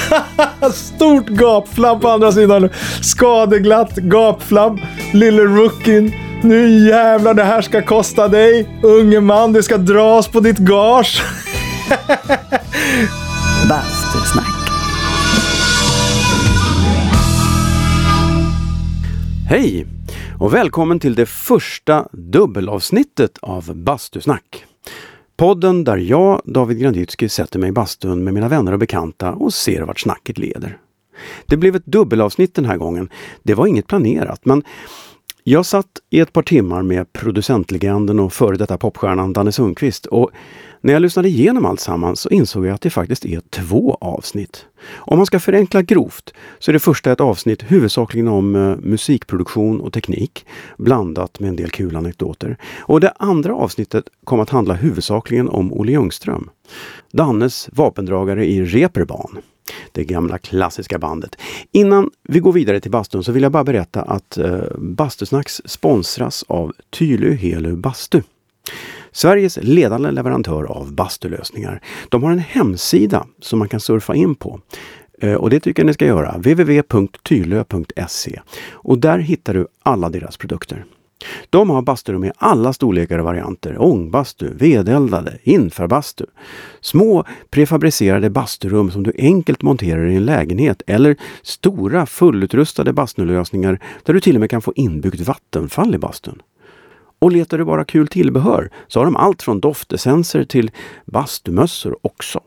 Stort gapflabb på andra sidan. Skadeglatt gapflabb. Lille rookien. Nu jävlar, det här ska kosta dig. Unge man, det ska dras på ditt gage. Bastusnack. Hej och välkommen till det första dubbelavsnittet av Bastusnack. Podden där jag, David Granditsky, sätter mig i bastun med mina vänner och bekanta och ser vart snacket leder. Det blev ett dubbelavsnitt den här gången. Det var inget planerat, men jag satt i ett par timmar med producentlegenden och före detta popstjärnan Danne Sundqvist och när jag lyssnade igenom alltsammans så insåg jag att det faktiskt är två avsnitt. Om man ska förenkla grovt så är det första ett avsnitt huvudsakligen om eh, musikproduktion och teknik blandat med en del kul anekdoter. Och det andra avsnittet kom att handla huvudsakligen om Olle Ljungström. Dannes vapendragare i Reeperbahn det gamla klassiska bandet. Innan vi går vidare till bastun så vill jag bara berätta att eh, Bastusnacks sponsras av Tylö Helu Bastu. Sveriges ledande leverantör av bastulösningar. De har en hemsida som man kan surfa in på. Eh, och det tycker jag ni ska göra. www.tylö.se. Och där hittar du alla deras produkter. De har basturum i alla storlekar och varianter. Ångbastu, vedeldade, infrabastu. Små prefabricerade basturum som du enkelt monterar i en lägenhet eller stora fullutrustade bastulösningar där du till och med kan få inbyggt vattenfall i bastun. Och letar du bara kul tillbehör så har de allt från doftessenser till bastumössor också.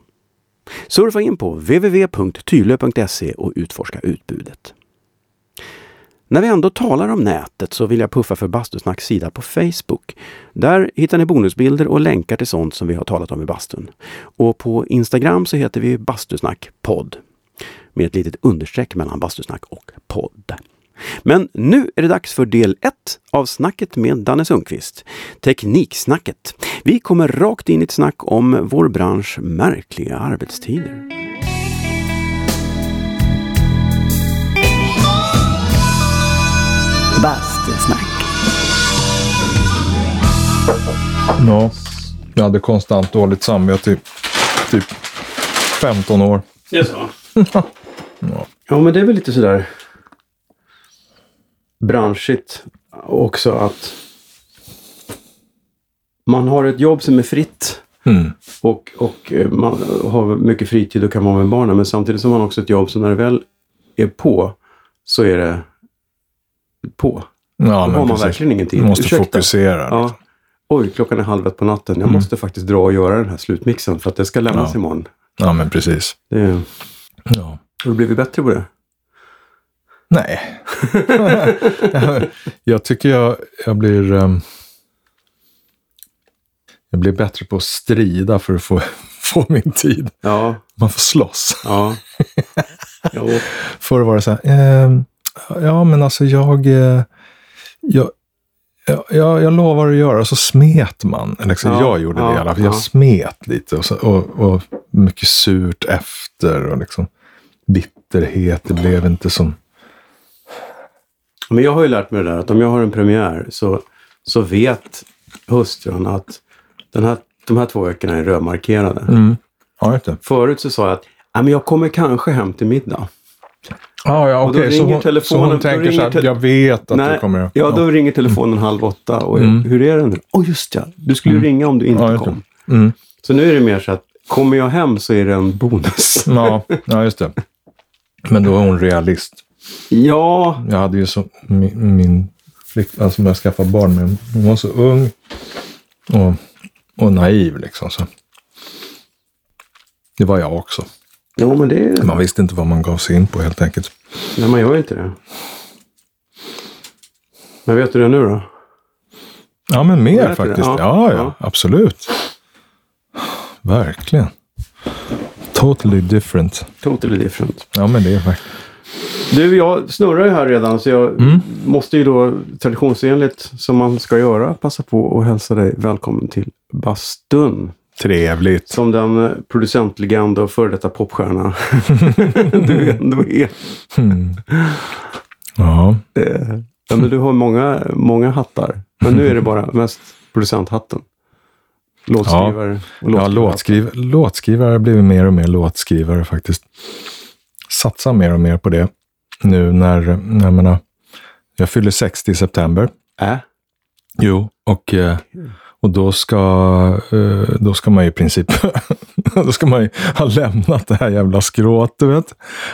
Surfa in på www.tylö.se och utforska utbudet. När vi ändå talar om nätet så vill jag puffa för Bastusnacks sida på Facebook. Där hittar ni bonusbilder och länkar till sånt som vi har talat om i bastun. Och på Instagram så heter vi Bastusnack podd. Med ett litet understreck mellan Bastusnack och podd. Men nu är det dags för del 1 av snacket med Danne Sundqvist. Tekniksnacket. Vi kommer rakt in i ett snack om vår bransch märkliga arbetstider. Bastusnack. Ja, jag hade konstant dåligt samvete i typ 15 år. Det är så? ja. men det är väl lite sådär branschigt också att man har ett jobb som är fritt Mm. och, och eh, man har mycket fritid och kan vara med barnen. Men samtidigt så har man också ett jobb som när det väl är på så är det på. Ja, Då har man precis. verkligen ingen tid. Du måste Ursäkta. fokusera. liksom. Ja. Oj, klockan är halv ett på natten. Jag Mm. måste faktiskt dra och göra den här slutmixen för att det ska lämnas Ja. imorgon. Ja, men precis. Det, har Ja. du blivit bättre på det? Nej. jag tycker jag, jag blir... ehm, jag blir bättre på att strida för att få, få min tid. Ja, Man får slåss. ja. Förr var det så här, ehm, ja men alltså jag, eh, jag, jag, jag, lovar att göra, så smet man. Liksom, Ja, jag gjorde det ja, i alla fall. Jag ja. smet lite och, så, och, och mycket surt efter och liksom bitterhet. Det blev inte som... Men jag har ju lärt mig det där att om jag har en premiär så, så vet hustrun att den här, de här två veckorna är rödmarkerade. Mm. Ja, det. Förut så sa jag att "Ja, men jag kommer kanske hem till middag. Ah, ja, Och då okej. Så hon, så telefonen- hon då tänker så här, jag vet att du kommer... ja, då ringer telefonen halv åtta. Och Mm. hur är det nu? Åh, just ja. Du skulle ju ringa om du inte Ja, kom. Mm. Så nu är det mer så att kommer jag hem så är det en bonus. Ja, ja, just det. Men då är hon realist. Ja, Jag hade ju så, min, min flickvän som jag skaffade barn med, hon var så ung och, och naiv liksom. Så. Det var jag också. ja men det. Man visste inte vad man gav sig in på helt enkelt. Nej, man gör inte det. Men vet du det nu då? Ja, men mer faktiskt. Ja, Ja, ja, ja. absolut. Verkligen. Totally different. Totally different. Ja, men det är faktiskt. Du, jag snurrar ju här redan så jag Mm. måste ju då traditionsenligt, som man ska göra, passa på att hälsa dig välkommen till Bastun. Trevligt. Som den producentlegend och före detta popstjärna du ändå är. Mm. Ja, Eh, Ja, men du har många, många hattar. Men nu är det bara mest producenthatten. Låtskrivare och ja låtskrivare. låtskriv, låtskrivare har blivit mer och mer låtskrivare faktiskt. satsa mer och mer på det nu när, när jag menar, jag fyller 60 i september. Äh? Jo, och, eh, och då ska, eh, då ska man ju i princip då ska man ju ha lämnat det här jävla skrået, du vet.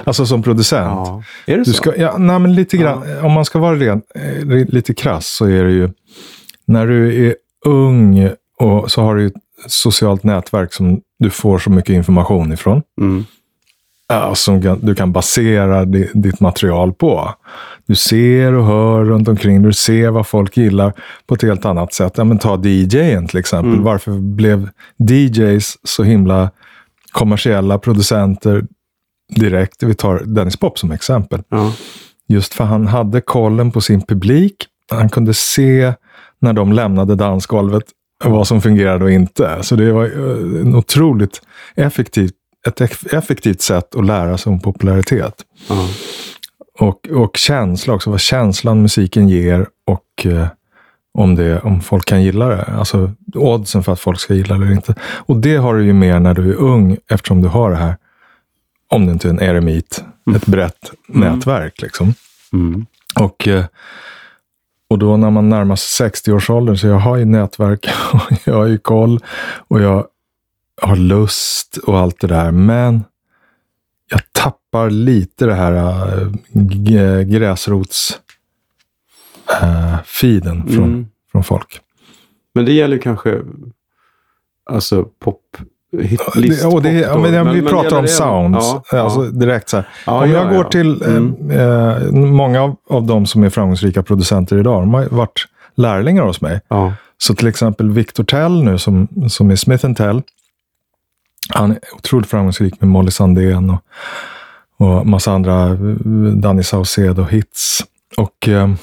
Alltså som producent. Ja. Är det Du så? ska, ja, nej, men lite grann, om man ska vara ren, eh, lite krass så är det ju, när du är ung och så har du ett socialt nätverk som du får så mycket information ifrån. Mm. Ja, som du kan basera di, ditt material på. Du ser och hör runt omkring Du ser vad folk gillar på ett helt annat sätt. Ja, men ta DJen till exempel. Mm. Varför blev DJs så himla kommersiella producenter direkt? Vi tar Dennis Pop som exempel. Ja. Just för han hade kollen på sin publik. Han kunde se när de lämnade dansgolvet vad som fungerade och inte. Så det var eh, en otroligt effektivt, ett eff- effektivt sätt att lära sig om popularitet. Ja. Och, och känsla också, vad känslan musiken ger och eh, om, det, om folk kan gilla det. Alltså oddsen för att folk ska gilla det eller inte. Och det har du ju mer när du är ung eftersom du har det här, om det inte är en eremit, ett brett nätverk. Liksom. Mm. Och, eh, och då när man närmar sig 60-årsåldern, så jag har ju nätverk och jag har ju koll och jag har lust och allt det där. Men jag tappar lite det här äh, gräsrots äh, feeden från, Mm. från folk. Men det gäller kanske alltså pop hit, list, Det, ja, men, Men- vi men pratar gäller om det- sounds. Ja, alltså, ja. direkt så. Ja, om ja, jag går ja. till eh, Mm. eh, många av, av de som är framgångsrika producenter idag, de har varit lärlingar hos mig. Ja. Så till exempel Victor Tell nu som, som är Smith Tell. Han är otroligt framgångsrik med Molly Sandén och, och massa andra, eh, Danny Saucedo-hits. Och eh,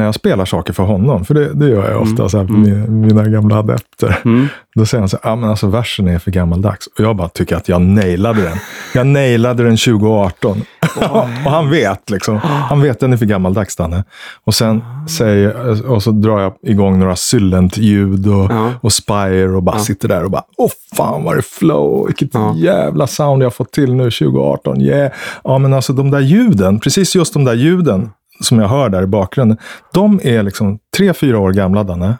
när jag spelar saker för honom, för det, det gör jag ofta så här, för mina, mina gamla adepter. Mm. Då säger han så här, ah, men alltså versen är för gammaldags. Och jag bara tycker att jag nailade den. Jag nailade den 2018. och han vet liksom. Han vet den är för gammaldags, Danne. Och sen säger, och så drar jag igång några Sylent-ljud och, Ja. och Spire och bara sitter där och bara, åh fan vad det är flow. Vilket Ja. jävla sound jag har fått till nu 2018. Yeah. Ja, men alltså de där ljuden, precis just de där ljuden som jag hör där i bakgrunden. De är liksom tre, fyra år gamla, Danne.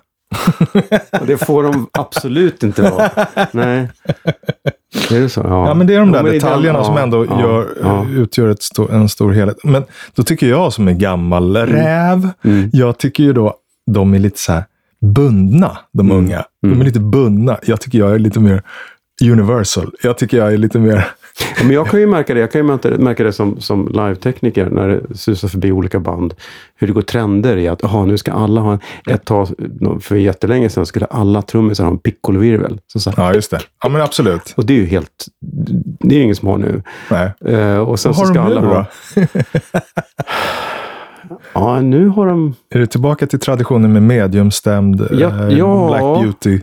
Och det får de absolut inte vara. Nej. Är det så? Ja, Ja, men det är de där den- detaljerna ja, som ändå ja, gör, ja. utgör ett stor, en stor helhet. Men då tycker jag som är gammal räv, Mm. jag tycker ju då de är lite så här bundna, de Mm. unga. De är lite bundna. Jag tycker jag är lite mer universal. Jag tycker jag är lite mer... Men jag kan ju märka det, jag kan ju märka det, som, som live-tekniker när det susar förbi olika band. Hur det går trender i att aha, nu ska alla ha en, ett tag, för jättelänge sedan skulle alla trummisar ha en piccolovirvel. Så, så Ja, just det. Ja, men absolut. Och det är ju helt, det är ju ingen som har nu. Nej. Eh, och sen Vad så har ska de nu alla då? Ja, nu har de, Är det tillbaka till traditionen med mediumstämd Ja, eh, ja. Black Beauty?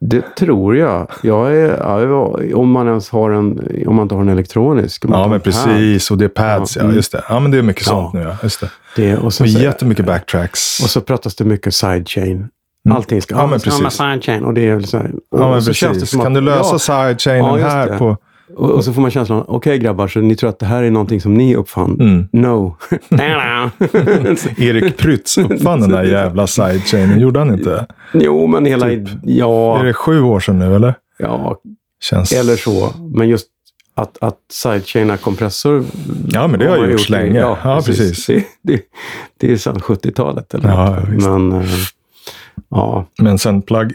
det tror jag. Jag är, ja, om man ens har en, om man inte har en elektronisk. Ja, men precis. Och det är pads, ja. Ja, mm. just det. Ja, men det är mycket sånt nu, ja. Just det. Det, och Och sen så, jättemycket backtracks. Och så pratas det mycket sidechain. Allting ska Mm. Ja, men precis. sidechain. Och det är väl så här, och, Ja, men så känns det precis. som Kan att, du lösa ja, sidechainen här på... och, och så får man känslan, okej grabbar, så ni tror att det här är någonting som ni uppfann? Mm. No. Erik Prytz uppfann den där jävla sidechainen. Gjorde han inte? jo, men hela... Typ. Ja, Är det sju år sedan nu, eller? ja, Känns... eller så. Men just att, att sidechaina kompressor. Ja, men det har man gjorts gjort länge. Ja, precis. Det, det, det är sedan 70-talet. Eller Ja, ja, visst. Men eh, ja, Men sen plug,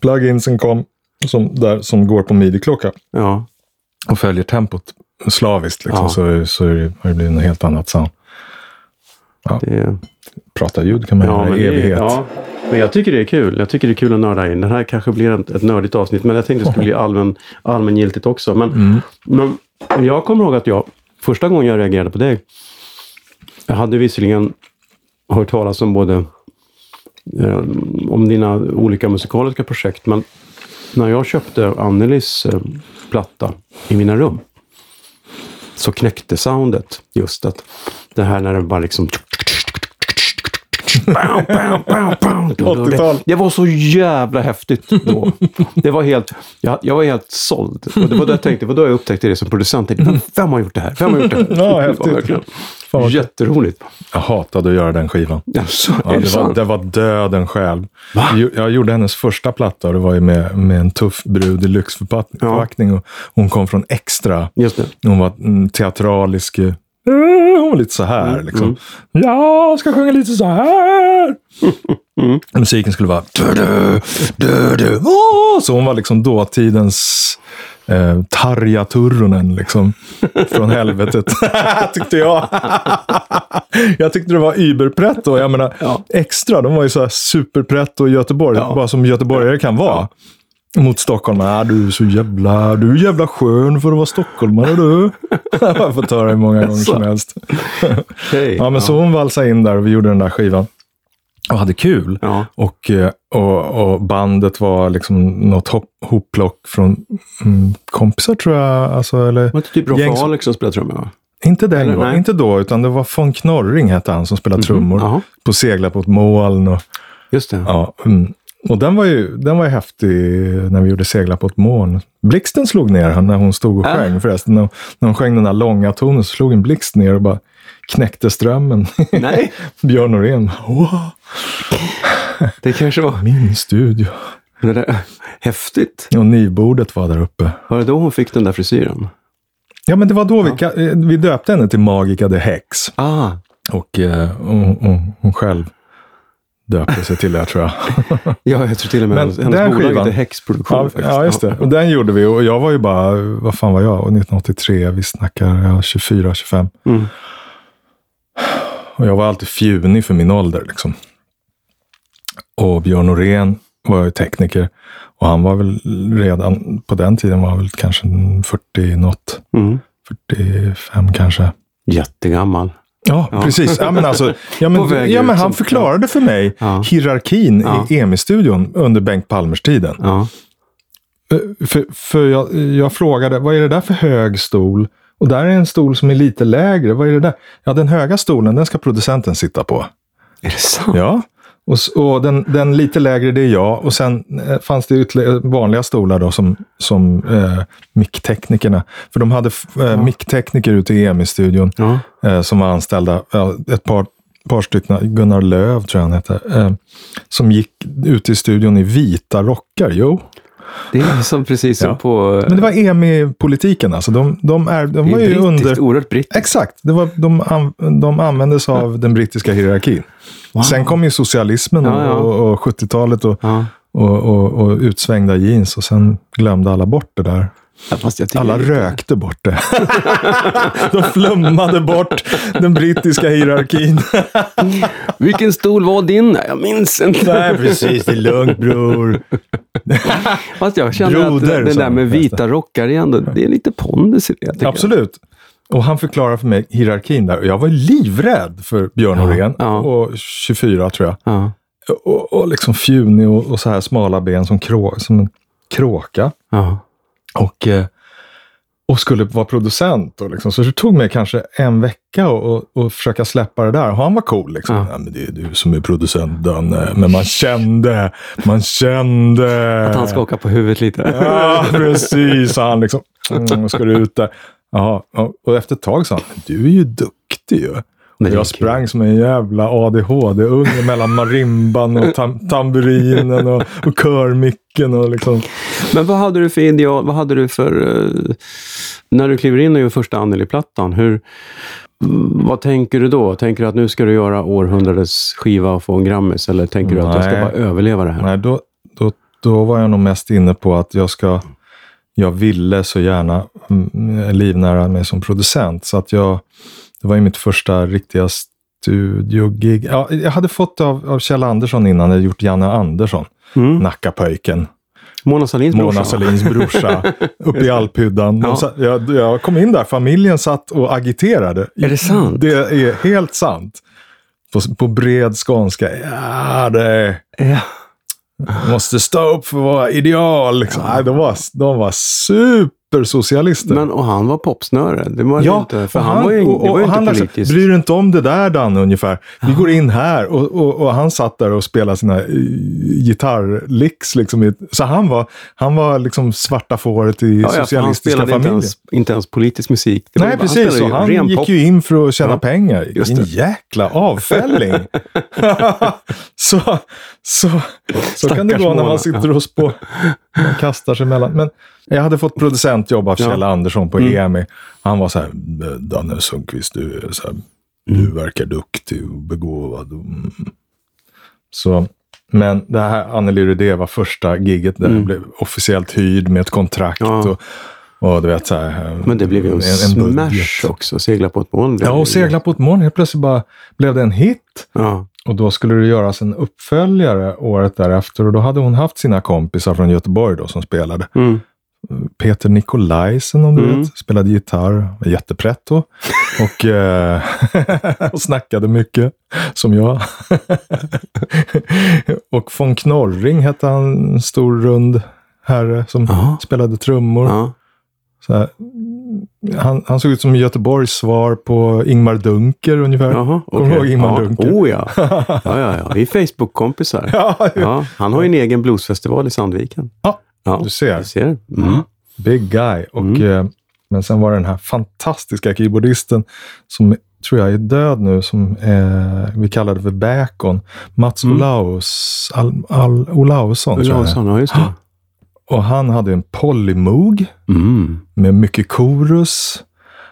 pluginsen kom, som, där, som går på midi-klocka ja. Och följer tempot slaviskt, liksom, Ja. så, så är det, har det blivit något helt annat sound. Det, Prata ljud kan man Ja, göra i det evighet. Ja, men jag tycker det är kul. Jag tycker det är kul att nörda in. Det här kanske blir ett, ett nördigt avsnitt, men jag tänkte det skulle bli allmän, allmängiltigt också. Men, Mm. men jag kommer ihåg att jag, första gången jag reagerade på dig, jag hade visserligen hört talas om både eh, om dina olika musikaliska projekt, men när jag köpte Annelies eh, platta i mina rum så knäckte soundet just att det här när det bara liksom 80-tal. Det, det var så jävla häftigt då. Det var helt, jag, jag var helt såld. Och det var då jag tänkte, det var då jag upptäckte det som producent. Vem har gjort det här? Vem har gjort det här? Ja, Det häftigt. verkligen Fan. Jätteroligt. Jag hatade att göra den skivan. Alltså, Ja, det, det, var, det var döden själv. Va? Jag, gjorde hennes första platta och det var ju med, med en tuff brud i lyxförpackning. Och hon kom från Extra. Just det. Hon var teatralisk. Eh, Hon var lite så här Mm, liksom. Jag ska sjunga lite så här. Mm. Musiken skulle vara... Du, du, du, du. Åh! Så hon var liksom dåtidens eh, Tarja Turunen liksom. Från helvetet. tyckte jag. jag tyckte det var überpretto. Jag menar, Ja. extra, de var ju så här superpretto i Göteborg. Ja. Bara som göteborgare kan vara. Mot Stockholm. Ah, du är så jävla, du är jävla skön för att vara stockholmare du. jag har fått höra det många gånger som helst. Okej. Ja, men så hon valsade in där och vi gjorde den där skivan. Och hade kul. Ja. Och, eh, och, och bandet var liksom något hop, hopplock från mm, kompisar tror jag. Alltså, eller, Var det typ Roffe Gäng som- Alex som spelade trummor? inte, den Eller, gången, inte då, utan det var von Knorring hette han som spelade trummor. Jaha. På Segla på ett moln. Och, Just det. ja, mm. Och den var ju den var ju häftig när vi gjorde Segla på ett moln. Blixten slog ner när hon stod och Äh. sjöng förresten. När, när hon sjöng den där långa tonen så slog en blixt ner och bara knäckte strömmen. Nej, Björn Norén. Wow, det kanske var min studio. det där. häftigt. Och nivbordet var där uppe. Var det då hon fick den där frisyren? Ja, men det var då vi, ka- eh, vi döpte henne till Magica the Hex. Ah, Och eh, hon, hon, hon själv döpte sig till det, tror jag. ja, jag tror till och med Men hennes, den bolag skivan- Häxproduktion. Ja, faktiskt. ja, just det. Och den gjorde vi. Och jag var ju bara, vad fan var jag? 1983, vi snackar ja, 24, 25. Mm. Och jag var alltid fjunig för min ålder. Liksom. Och Björn Norén var ju tekniker. Och han var väl redan på den tiden var han väl kanske en 40 något. Mm. 45 kanske. Jättegammal. Ja, Ja. precis. Ja, men alltså, ja, men, ja, men han förklarade för mig Ja. hierarkin Ja. i EMI-studion under Bengt Palmers-tiden. Ja. Eh, För, för jag, jag frågade, vad är det där för hög stol? Och där är en stol som är lite lägre. Vad är det där? Ja, den höga stolen, den ska producenten sitta på. Är det sant? Ja. Och, och den, den lite lägre, det är jag. Och sen eh, fanns det ytterligare vanliga stolar då som, som eh, mickteknikerna. För de hade eh, micktekniker ute i EMI-studion Ja. eh, som var anställda. Ett par, par stycken, Gunnar Löv tror jag han hette. Eh, som gick ut i studion i vita rockar. Jo, Det är som precis som Ja. på... men det var EMI-politiken. Alltså. De, de, är, de det var är ju brittiskt, under... oerhört brittiskt. Exakt, det var, de, an, de användes av den brittiska hierarkin. Wow. Sen kom ju socialismen Ja, ja. Och, och 70-talet och, Ja. och, och, och utsvängda jeans och sen glömde alla bort det där. Ja, Alla rökte bort det. De flummade bort den brittiska hierarkin. Vilken stol var din? Jag minns inte. Nej, precis. Det är lugnt bror. Fast jag känner att Broder, det, det där med vita rockar ändå, det är lite pondus i det. jag. Absolut. Och han förklarar för mig hierarkin där. Och jag var livrädd för Björn Ja, Norén. ja. Och 24 tror jag. Ja. Och, och liksom fjunig och, och så här smala ben som, krå, som en kråka. Ja. Och, eh, och skulle vara producent. Och liksom. Så det tog mig kanske en vecka att och, försöka släppa det där. Och han var cool. Liksom. Ja. Men det är du som är producent, Danne. Men man kände, man kände. Att han ska åka på huvudet lite. Ja, precis. Han liksom, mm, ska du ut där? Jaha. Ja, Och efter ett tag sa han, du är ju duktig ju. Men jag kul. sprang som en jävla ADHD-unge mellan marimban och tam tamburinen och, och körmicken. Och liksom. Men vad hade du för ideal? Vad hade du för... eh, när du kliver in och gör första Anneli-plattan, hur... mm, Vad tänker du då? Tänker du att nu ska du göra århundradets skiva och få en Grammis? Eller tänker du att jag ska Nej. bara överleva det här? Nej, då, då, då var jag nog mest inne på att jag ska... Jag ville så gärna mm, livnära mig som producent. Så att jag... Det var ju mitt första riktiga studiogig. Ja, jag hade fått av, av Kjell Andersson innan. Jag hade gjort Janne Andersson. Mm. Nackapöjken. Mona Sahlins brorsa? Mona Sahlins brorsa. uppe i alphyddan. Ja. sa- Jag, jag kom in där, familjen satt och agiterade. Är det sant? Det är helt sant. På, på bred skånska. Ja, det Ja. måste stå upp för våra ideal. Liksom. Nej, de, var, de var supersocialister. Men och han var popsnöre. Det var ja, inte, för och han, var ju, och, det var och han inte liksom, politiskt. Bryr inte om det där Dan ungefär? Vi går in här och, och, och han satt där och spelade sina uh, gitarrlicks. Liksom, så han var, han var liksom svarta fåret i Ja, ja, för han socialistiska spelade inte ens, inte ens politisk musik. Nej, bara- precis. Och ju han gick pop. ju in för att tjäna Ja, pengar. det. jäkla avfälling! så, så, så kan det gå när man sitter och spå, man kastar sig emellan. Men jag hade fått producentjobb av Ja. Kjell Andersson på Mm. EMI. Han var så här, Danne Sundqvist, du, är så här, Mm. du verkar duktig och begåvad. Mm. Så, men det här Anneli Rudé var första giget där jag blev officiellt hyrd med ett kontrakt. Mm. Ja. Och, och du vet så här, Men det blev ju en, smash också. Segla på ett moln. Ja, och segla på ett moln. Helt plötsligt bara blev det en hit. Ja. Och då skulle det göras en uppföljare året därefter. Och då hade hon haft sina kompisar från Göteborg då som spelade. Mm. Peter Nikolajsen om du Mm. vet, spelade gitarr, var jättepretto. och, eh, och snackade mycket, som jag. och von Knorring hette han, en stor rund herre som Ja. spelade trummor. Så här, han, han såg ut som Göteborgs svar på Ingmar Dunker ungefär. Jaha, Kommer du ihåg Ingmar ja. Dunker? Oh ja. ja, ja, ja. Vi är Facebook-kompisar. Ja, Ja, han har ju en egen bluesfestival i Sandviken. Ja, Ja, du ser. Du ser. Mm. Big guy. Och, Mm. eh, men sen var det den här fantastiska keyboardisten som tror jag är död nu, som eh, vi kallade för Bacon. Mats Mm. Olaus, Al, Al, Olausson. Olausson, ja just det. Och han hade en Polymoog Mm. med mycket korus.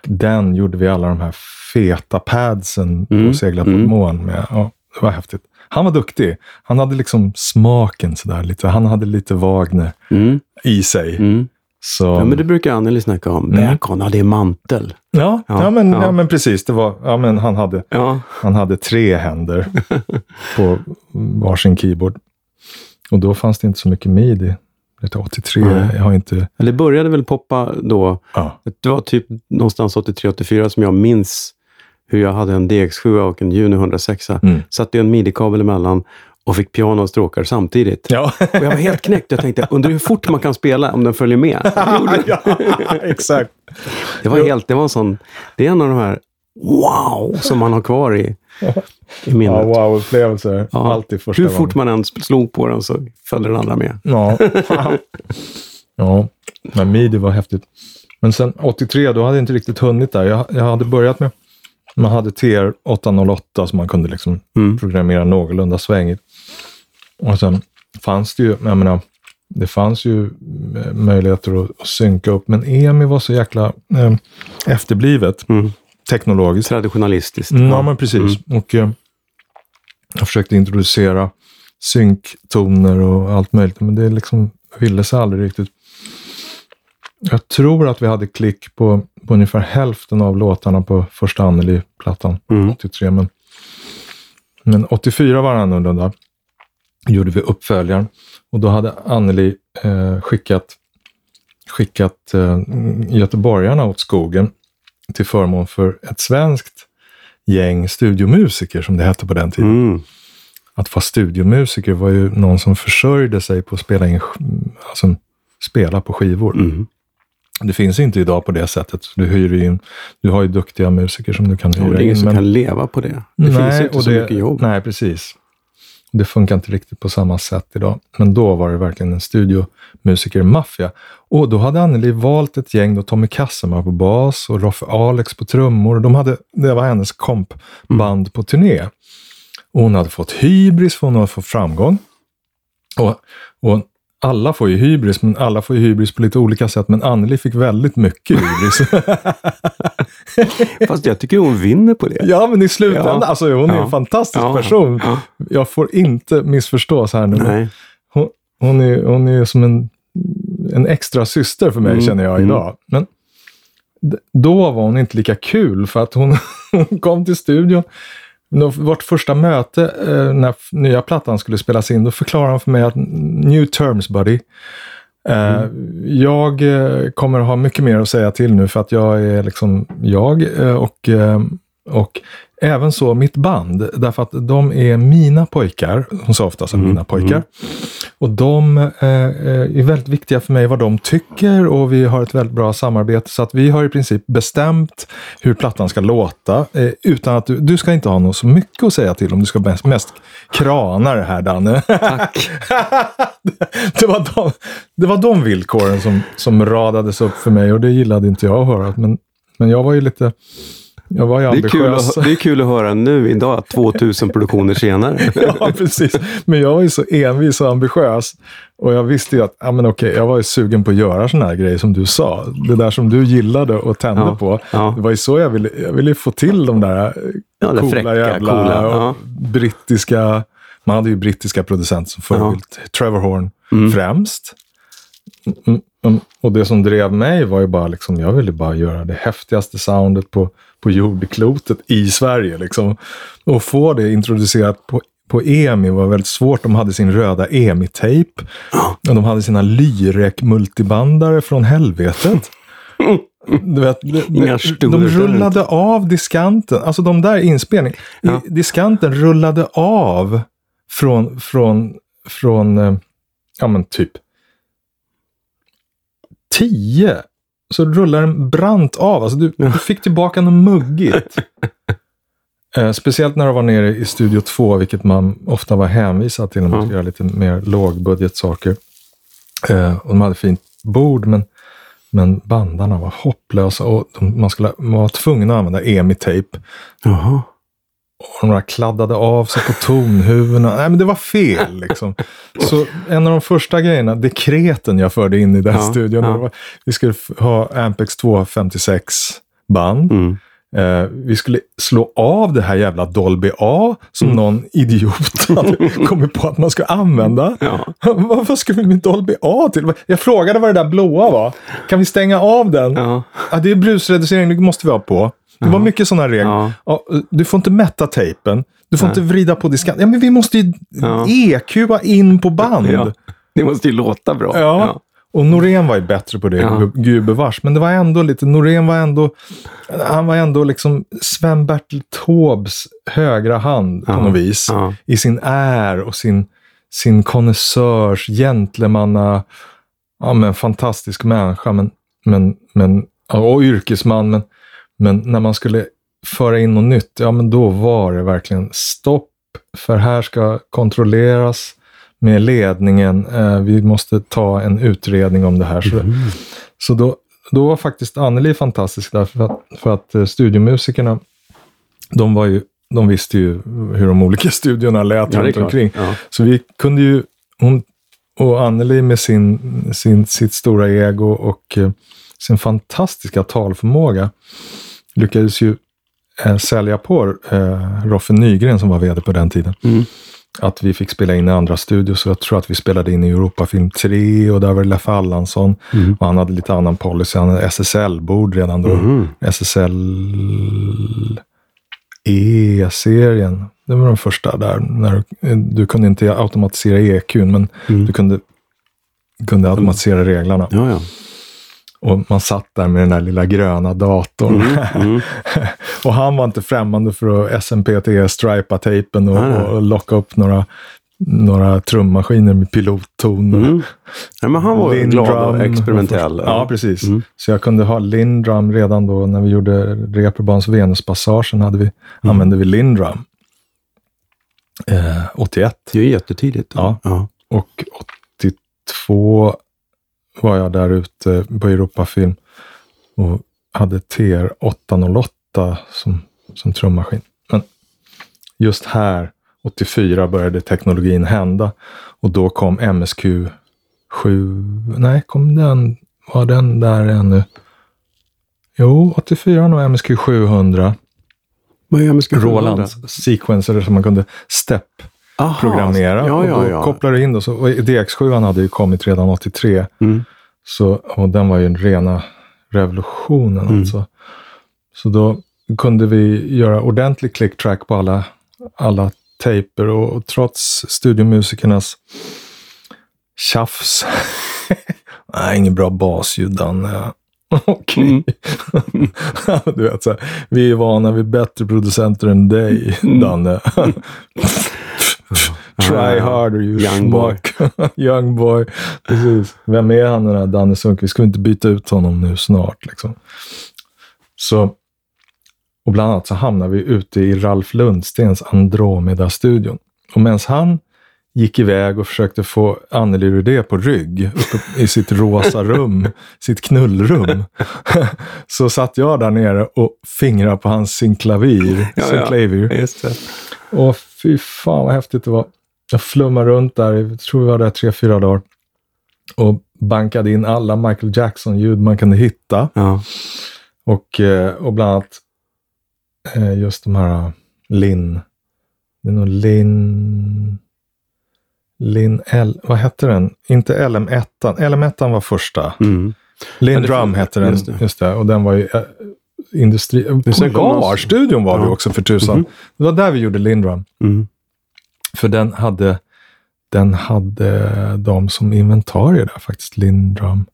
Den gjorde vi alla de här feta padsen Mm, på Segla på mm. moln med. Ja, det var häftigt. Han var duktig. Han hade liksom smaken sådär lite. Han hade lite Wagner Mm. i sig. Mm. Så, Ja, men det brukar Anneli snacka om. Mm. Bacon, ja det är mantel. ja, Ja, ja, men, ja. ja. men precis. Det var, ja, men han, hade, han hade tre händer på varsin keyboard. Och då fanns det inte så mycket midi. Det är 83, Nej. jag har inte... Eller det började väl poppa då. Ja. Det var typ någonstans 83-84 som jag minns hur jag hade en DX7 och en Juno 106. Mm. Satte en midi-kabel emellan och fick piano och stråkar samtidigt. Ja. Och jag var helt knäckt. Jag tänkte, undrar hur fort man kan spela om den följer med. ja, exakt. Det var helt, det var en sån, det är en av de här wow som man har kvar i, i minnet. Ja, wow-upplevelser. Ja. Alltid första Hur gången. fort man än slog på den så följde den andra med. Ja. ja, men midi var häftigt. Men sen 83, då hade jag inte riktigt hunnit där. Jag, jag hade börjat med, man hade TR 808 som man kunde liksom Mm. programmera någorlunda svängigt. Och sen fanns det ju, jag menar, det fanns ju eh, möjligheter att, att synka upp, men EMI var så jäkla eh, efterblivet Mm. teknologiskt. Traditionalistiskt. Mm, ja, men precis. Och eh, jag försökte introducera synktoner och allt möjligt, men det liksom ville sig aldrig riktigt. Jag tror att vi hade klick på, på ungefär hälften av låtarna på första Anneli-plattan, Mm. 83. Men, men 84 var annorlunda. gjorde vi uppföljaren. Och då hade Anneli eh, skickat, skickat eh, göteborgarna åt skogen till förmån för ett svenskt gäng studiomusiker, som det hette på den tiden. Mm. Att vara studiomusiker var ju någon som försörjde sig på att spela, in, alltså, spela på skivor. Mm. Det finns inte idag på det sättet. Du, hyr in, du har ju duktiga musiker som du kan hyra det är ingen in. som men- kan leva på det. Det finns ju inte och så det, mycket jobb. Nej, precis. Det funkar inte riktigt på samma sätt idag. Men då var det verkligen en studiomusiker-maffia. Och då hade Anneli valt ett gäng, då Tommy Kassemar på bas och Roffe Alex på trummor. De hade, det var hennes kompband Mm. på turné. Och hon hade fått hybris för hon hade fått framgång. Och, och alla får ju hybris, men alla får ju hybris på lite olika sätt. Men Anneli fick väldigt mycket hybris. Fast jag tycker hon vinner på det. ja, men i slutändan, Ja. alltså hon är Ja. en fantastisk Ja. person. Ja. Jag får inte missförstås här nu. men Nej. Hon, hon, är, hon är som en, en extra syster för mig, Mm, känner jag mm. idag. Men d- då var hon inte lika kul, för att hon, hon kom till studion. Vårt första möte eh, när nya plattan skulle spelas in, då förklarade han för mig att new terms buddy. Eh, Jag eh, kommer ha mycket mer att säga till nu för att jag är liksom jag eh, och, eh, och även så mitt band, därför att de är mina pojkar. Hon sa ofta så, Mm, mina pojkar. Och de eh, eh, är väldigt viktiga för mig vad de tycker och vi har ett väldigt bra samarbete. Så att vi har i princip bestämt hur plattan ska låta. Eh, utan att du, du ska inte ha något så mycket att säga till om. Du ska mest, mest krana det här Danne. Tack. det, var de, det var de villkoren som, som radades upp för mig och det gillade inte jag att höra. Men, men jag var ju lite... Jag var ju Det är, kul att, det är kul att höra nu idag, 2000 produktioner senare. ja, precis. Men jag var ju så envis och ambitiös. Och jag visste ju att, ja men okej, jag var ju sugen på att göra sådana här grejer som du sa. Det där som du gillade och tände Ja, på. ja. Det var ju så jag ville, jag ville få till de där eh, Ja, coola fräcka, jävla coola, och ja. brittiska. Man hade ju brittiska producenter som förebild. Trevor Horn Mm. främst. Mm, mm. Och det som drev mig var ju bara liksom, jag ville bara göra det häftigaste soundet på, på jordklotet i Sverige. Liksom. Och få det introducerat på, på EMI var väldigt svårt. De hade sin röda EMI-tejp. Och de hade sina Lyrek-multibandare från helvetet. Vet, de rullade av diskanten. Alltså de där inspelningarna. Ja. Diskanten rullade av från, från, från eh, ja men typ 10. Så rullar den brant av. Alltså du, du fick tillbaka något muggigt. Eh, speciellt när du var nere i Studio 2, vilket man ofta var hänvisad till när man skulle göra lite mer lågbudgetsaker. Eh, och de hade fint bord, men, men bandarna var hopplösa och de, man, skulle, man var tvungen att använda EMI-tejp. Jaha. Och de där kladdade av sig på tonhuvudena. Nej, men det var fel liksom. Så en av de första grejerna, dekreten jag förde in i den Ja, studion, ja. var, vi skulle ha Ampex 256 band. Mm. Eh, vi skulle slå av det här jävla Dolby A som Mm. någon idiot hade kommit på att man ska använda. Ja. Vad ska vi med Dolby A till? Jag frågade vad det där blåa var. Kan vi stänga av den? Ja. Ja, det är brusreducering, det måste vi ha på. Det var mycket sådana regler. Ja. Du får inte mätta tejpen. Du får Nej. inte vrida på diskanten. Ja, men vi måste ju Ja. EQa in på band. ja. Det måste ju låta bra. Ja. Och Norén var ju bättre på det, Ja. gu- gubevars. Men det var ändå lite, Norén var ändå, han var ändå liksom Sven-Bertil Taubes högra hand på något vis. I sin är och sin, sin konnässörs, gentlemanna, ja men fantastisk människa, men, men, men, och yrkesman. Men, men när man skulle föra in något nytt, ja men då var det verkligen stopp. För här ska kontrolleras med ledningen. Eh, vi måste ta en utredning om det här. Så, så då, då var faktiskt Anneli fantastisk därför att, för att eh, studiomusikerna, de var ju de visste ju hur de olika studiorna lät Ja, runt omkring. Ja. Så vi kunde ju, hon och Anneli med sin, sin, sitt stora ego och eh, sin fantastiska talförmåga lyckades ju eh, sälja på eh, Roffe Nygren som var vd på den tiden. Mm. Att vi fick spela in i andra studios. Så jag tror att vi spelade in i Europafilm 3 och där var det Leffe Allansson. Mm. Och han hade lite annan policy. Han hade SSL-bord redan då. Mhm. SSL E-serien. Det var de första där. När du, du kunde inte automatisera EQn, men Mm. du kunde, kunde automatisera reglarna. Ja, ja. Och man satt där med den där lilla gröna datorn. Mm. och han var inte främmande för att SMPTE-stripa tejpen och, och locka upp några, några trummaskiner med pilotton. Mm. Ja, men han var ju glad och Lindrum experimentell. Ja, precis. Mm. Så jag kunde ha Lindrum redan då när vi gjorde Reeperbahns Venuspassagen hade vi, Mm. använde vi Lindrum. Eh, 81. Det är jättetidigt. Ja. ja. Och 82 var jag där ute på Europafilm och hade TR 808 som, som trummaskin. Men just här, 84, började teknologin hända. Och då kom MSQ 7. Nej, kom den? Var den där ännu? Jo, 84 nog MSQ 700. Vad gör man ska Rolands sequencer som man kunde step Aha. programmera. Ja, och ja, då ja. kopplar du in då. Så, och DX7 hade ju kommit redan 83. Mm. Så, och den var ju en rena revolutionen Mm. alltså. Så då kunde vi göra ordentlig click track på alla, alla tejper och, och trots studiomusikernas tjafs. Nej, ingen bra basljud Danne. Okej. du vet, så här, vi är vana vid bättre producenter än dig, Danne. Try harder you Young boy. Young boy. Precis. Vem är han den här Danne Sundqvist? Ska vi inte byta ut honom nu snart? Liksom. Så, och bland annat så hamnar vi ute i Ralf Lundstens Andromeda-studion. Och medan han gick iväg och försökte få Anneli Rudé på rygg uppe i sitt rosa rum, sitt knullrum. så satt jag där nere och fingrade på hans synklavir. Ja, ja. Just det. Och fy fan vad häftigt det var. Jag flummade runt där, jag tror vi var där tre, fyra dagar. Och bankade in alla Michael Jackson-ljud man kunde hitta. Ja. Och, eh, och bland annat eh, just de här Linn. Det är nog Linn... Linn L... Vad hette den? Inte LM1. LM1 var första. Mm. Linn Ja, det- Drum hette den. just Just det. det. Och den var ju... Industri... någon- Polarstudion var Ja. också för tusan. Mhm. Det var där vi gjorde Linn Drum. Mm. För den hade, den hade de som inventarier där faktiskt, Lindrum.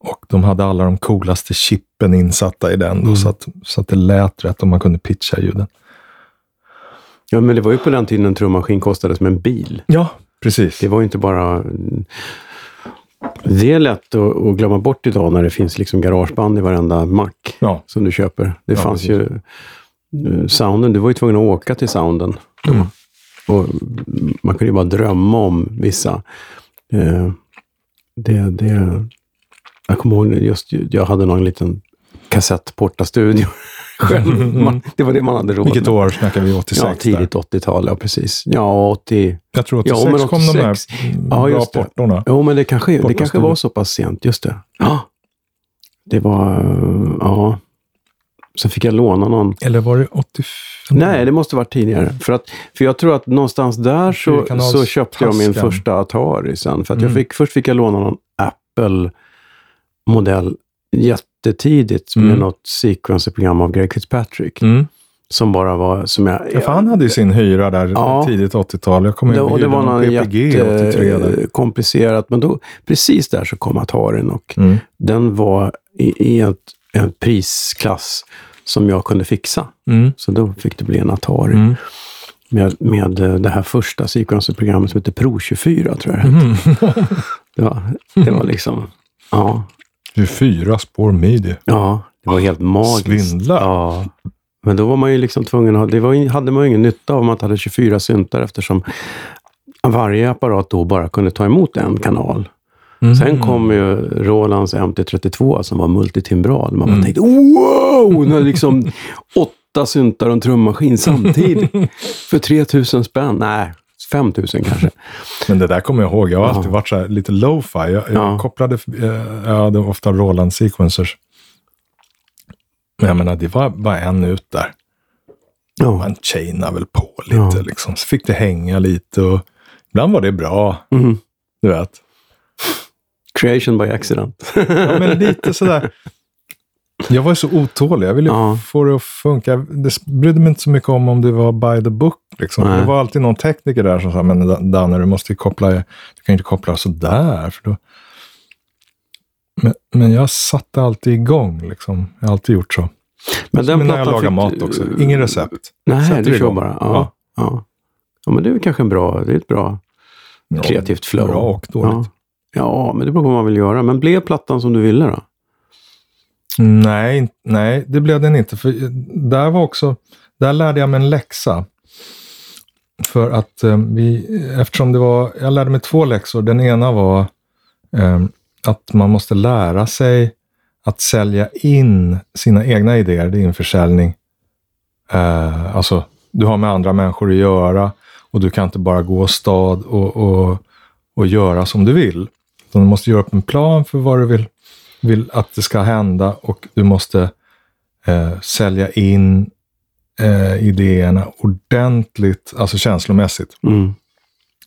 Och de hade alla de coolaste chippen insatta i den. Då, Mm. så, att, så att det lät rätt och man kunde pitcha ljuden. ja, men det var ju på den tiden en trummaskin kostade som en bil. Ja, precis. Det var ju inte bara... Det är lätt att, att glömma bort idag när det finns liksom garageband i varenda mack Ja, som du köper. Det Ja, fanns precis. ju... eh, Sounden, du var ju tvungen att åka till sounden. Mm. Och man kunde ju bara drömma om vissa. Eh, det, det, jag kommer ihåg just, jag hade någon liten kassettportastudio själv. Det var det man hade råd vilket med. år snackar vi? 86? Ja, tidigt 80-tal, ja precis. Ja, 80... Jag tror Ja, 86 men kom de här 86. Ja, bra portorna. Jo, men det kanske, det kanske var så pass sent, just det. Ja. Det var, ja. Sen fick jag låna någon. Eller var det 85? Nej, det måste varit tidigare. För, att, för jag tror att någonstans där så, så köpte jag min taskan. första Atari sen. För att jag Mm. fick, först fick jag låna någon Apple-modell jättetidigt med Mm. något sequencerprogram av Greg Fitzpatrick. Mm. Som bara var, som jag... Ja, för han hade ju sin hyra där Ja. tidigt 80-tal. Jag kommer det, ihåg och det var någon någon PPG 83 där. jättekomplicerat. Men då, precis där så kom Atarin och Mm. den var i, i ett, en prisklass som jag kunde fixa. Mm. Så då fick det bli en Atari. Mm. Med, med eh, det här första sequencerprogrammet som heter Pro 24, tror jag det hette. Mm. det, var, det var liksom... Ja, 24 spår midi. ja, det var helt magiskt. Svindlar. Ja. Men då var man ju liksom tvungen att ha... Det var, hade man ju ingen nytta av om man hade 24 syntar eftersom varje apparat då bara kunde ta emot en kanal. Mm. Sen kom ju Rolands MT32 som var multitimbral. Man Mm. tänkte wow! När liksom åtta syntar och en trummaskin samtidigt. För 3000 spänn. Nej, 5000 kanske. Men det där kommer jag ihåg. Jag har Ja. alltid varit så lite lo-fi. Jag, jag Ja. kopplade, eh, jag hade ofta Roland sequencers. Men jag menar, det var bara en ut där. Ja. Man chainade väl på lite Ja. liksom. Så fick det hänga lite och ibland var det bra. Mhm. Du vet. Creation by accident. Ja, men lite sådär. Jag var ju så otålig. Jag ville Ja. få det att funka. Det brydde mig inte så mycket om om det var by the book. Liksom. Det var alltid någon tekniker där som sa, men Danne, du måste ju koppla, du kan inte koppla sådär. För då... men, men jag satte alltid igång. Liksom. Jag har alltid gjort så. Men Som när jag lagar fick mat också. Ingen recept. Nej, Sätter du kör bara. Ja. Ja. Ja. Ja. men det är kanske en bra, det är ett bra kreativt flow. Bra och dåligt. Ja. ja, men det beror på vad man vill göra. Men blev plattan som du ville då? Nej, nej, det blev den inte. För eh, där var också, där lärde jag mig en läxa. För att eh, vi, eftersom det var, jag lärde mig två läxor. Den ena var eh, att man måste lära sig att sälja in sina egna idéer. Det är införsäljning. Eh, alltså, du har med andra människor att göra och du kan inte bara gå stad och, och, och göra som du vill. Utan du måste göra upp en plan för vad du vill vill att det ska hända och du måste eh, sälja in eh, idéerna ordentligt, alltså känslomässigt. Mm.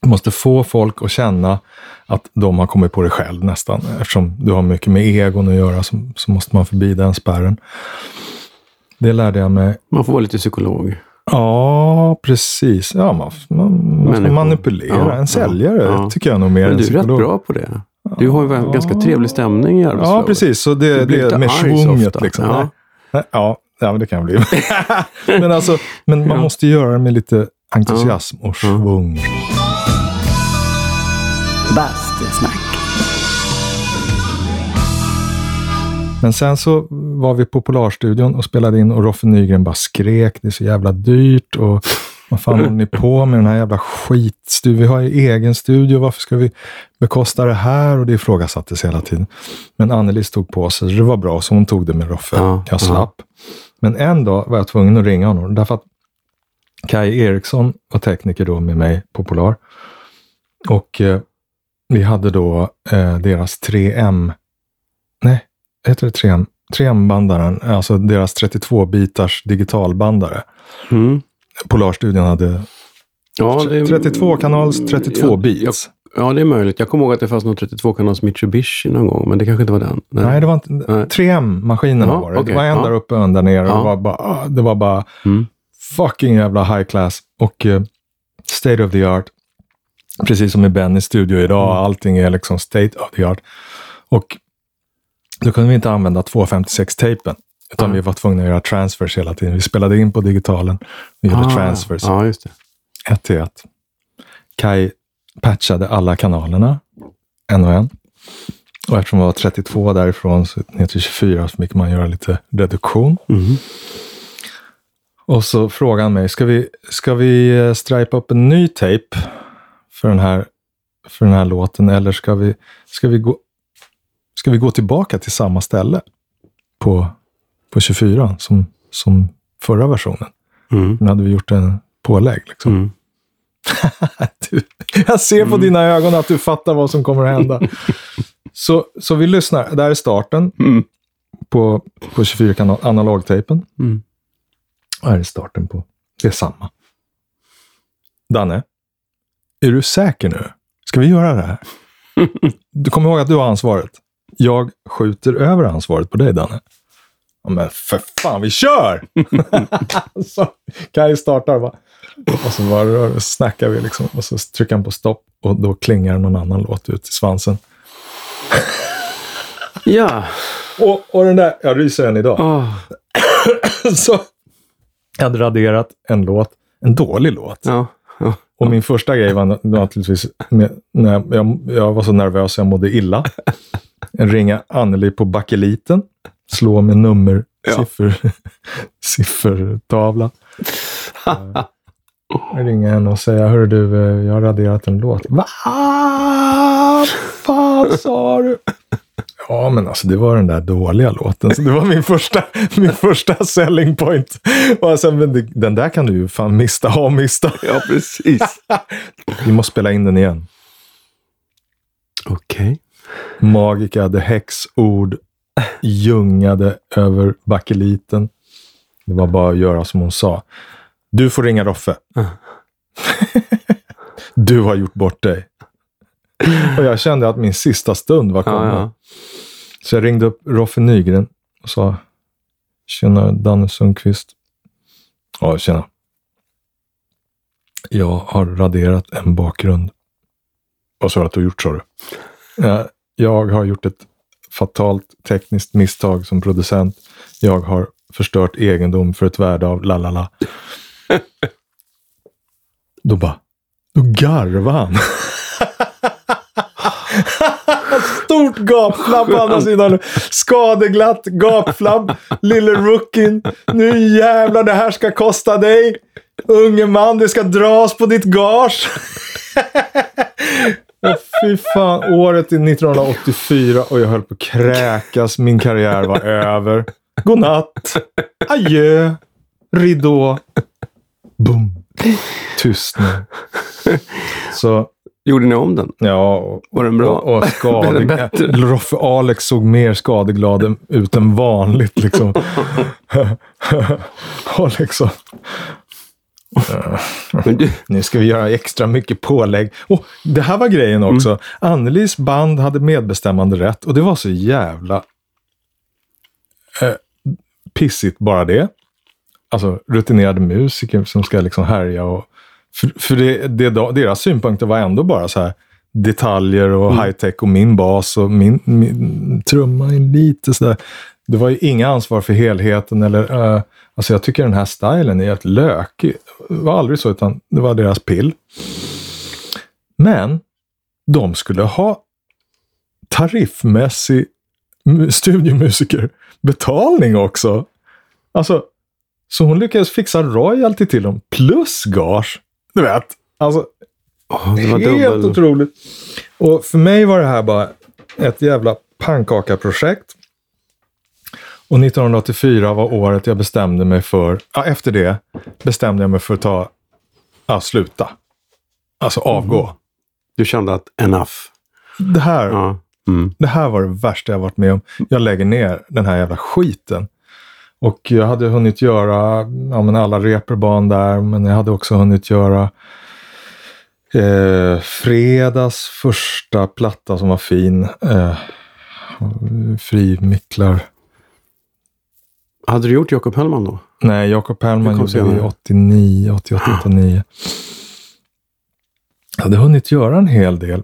Du måste få folk att känna att de har kommit på det själv nästan. Eftersom du har mycket med egon att göra så, så måste man förbi den spärren. Det lärde jag mig. Man får vara lite psykolog. Ja, precis. Ja, man, man, man ska manipulera. Ja, en säljare ja, tycker jag nog mer Men än du är rätt psykolog. bra på det. Du har ju en ganska trevlig stämning i Ja, arbetsflowet. precis. Så det, det är med ofta. liksom. Ja. Nej. Ja, ja, men det kan jag bli. men alltså, men man Ja. måste göra det med lite entusiasm och svung. Bastusnack. Men sen så var vi på Polarstudion och spelade in och Roffe Nygren bara skrek, det är så jävla dyrt och vad fan håller ni på med den här jävla skitstudion? Vi har ju egen studio, varför ska vi bekosta det här? Och det ifrågasattes hela tiden. Men Anneli stod på sig, det var bra, så hon tog det med Roffe. Ja, jag slapp. Men en dag var jag tvungen att ringa honom, därför att Kai Eriksson var tekniker då med mig på Polar. Och eh, vi hade då eh, deras 3M, nej, heter det 3M? 3M-bandaren, alltså deras 32-bitars digitalbandare. Mm. Polarstudion hade Ja, det, 32 kanals 32 Ja, bits. ja, det är möjligt. Jag kommer ihåg att det fanns någon 32-kanals Mitsubishi någon gång, men det kanske inte var den. Nej, det var inte, Nej. 3M-maskinerna Ja, var det. okej, det var en ja. där uppe och en där nere. Ja. Det, var bara, ah, det var bara Mm. fucking jävla high class. Och eh, state of the art. Precis som i Bennys studio idag. Mm. Allting är liksom state of the art. Och då kunde vi inte använda 256-tejpen. Utan Mm. vi var tvungna att göra transfers hela tiden. Vi spelade in på digitalen och gjorde Ah, transfers. Ja, just det. ett till ett. Kai patchade alla kanalerna, en och en. Och eftersom det var 32 därifrån så ner till 24 så fick man göra lite reduktion. Mhm. Och så frågade han mig, ska vi, ska vi eh, stripa upp en ny tejp för den här, för den här låten eller ska vi, ska vi, gå, ska vi gå tillbaka till samma ställe på, på 24 som, som förra versionen? Mm. Nu hade vi gjort en pålägg. Liksom. Mm. Du, jag ser på dina ögon att du fattar vad som kommer att hända. så, så vi lyssnar. Där är starten Mm. på, på 24 kanal analogtejpen. Mm. Och här är starten på. Det är samma. Danne, är du säker nu? Ska vi göra det här? Du kommer ihåg att du har ansvaret. Jag skjuter över ansvaret på dig, Danne. Ja, men för fan, vi kör! så Kaj startar bara. Och så bara snackar vi liksom. Och så trycker han på stopp och då klingar någon annan låt ut i svansen. Ja. Och, och den där, jag ryser än idag. Ah. så jag hade raderat en låt, en dålig låt. Ja. Ja. Och min första grej var na- naturligtvis, när jag, jag, jag var så nervös jag mådde illa. Ringa Anneli på bakeliten, slå med nummer, Ja. siffror, siffertavla. Ringa henne och säga, hörru du, eh, jag har raderat en låt. Va? Fan sa du? Ja, men alltså det var den där dåliga låten. Så det var min första, min första selling point. Och det, den där kan du ju fan mista, ha mista. ja, precis. Vi måste spela in den igen. Okej. Magica, the häxord, ljungade över bakeliten. Det var bara att göra som hon sa. Du får ringa Roffe. du har gjort bort dig. Och jag kände att min sista stund var Ja, kommen. ja. Så jag ringde upp Roffe Nygren och sa Tjena, Danne Sundqvist. Ja, tjena. Jag har raderat en bakgrund. Vad sa du att du har gjort, sa du? Ja, jag har gjort ett fatalt tekniskt misstag som producent. Jag har förstört egendom för ett värde av lalala. Då bara, då garvade han. Stort gapflabb på andra sidan. Skadeglatt gapflabb. Lille rookien. Nu jävlar, det här ska kosta dig. Unge man, det ska dras på ditt gage. Och fy fan, året är 1984 och jag höll på att kräkas. Min karriär var över. Godnatt. Adjö. Ridå. Boom. Tystnad. Så Gjorde ni om den? Ja, och, Var den bra? och, och bättre? Roffe Alex såg mer skadeglad ut än vanligt. Liksom. och liksom, Men du, nu ska vi göra extra mycket pålägg. Och det här var grejen också. Mm. Annelies band hade medbestämmande rätt och det var så jävla eh, pissigt bara det. Alltså rutinerade musiker som ska liksom härja och för, för det, det, deras synpunkter var ändå bara så här. detaljer och Mm. high-tech och min bas och min, min trumma är lite sådär. Det var ju inga ansvar för helheten eller, eh, alltså jag tycker den här stilen är helt lökig. Det var aldrig så, utan det var deras pill. Men de skulle ha tariffmässig mu- studiomusikerbetalning också. Alltså, så hon lyckades fixa royalty till dem plus gage. Du vet, alltså Åh, det var helt dubbel... otroligt. Och för mig var det här bara ett jävla pannkaka-projekt. Och 1984 var året jag bestämde mig för, ja, efter det bestämde jag mig för att ta, ja, sluta. Alltså avgå. Du kände att enough. Det, här, Ja. Mm. det här var det värsta jag varit med om. Jag lägger ner den här jävla skiten. Och jag hade hunnit göra ja, men alla reperban där, men jag hade också hunnit göra eh, fredags första platta som var fin. Eh, Frimicklar. Hade du gjort Jakob Hellman då? Nej, Jakob Hellman gjorde vi senare. 89, 88, 89. Jag hade hunnit göra en hel del.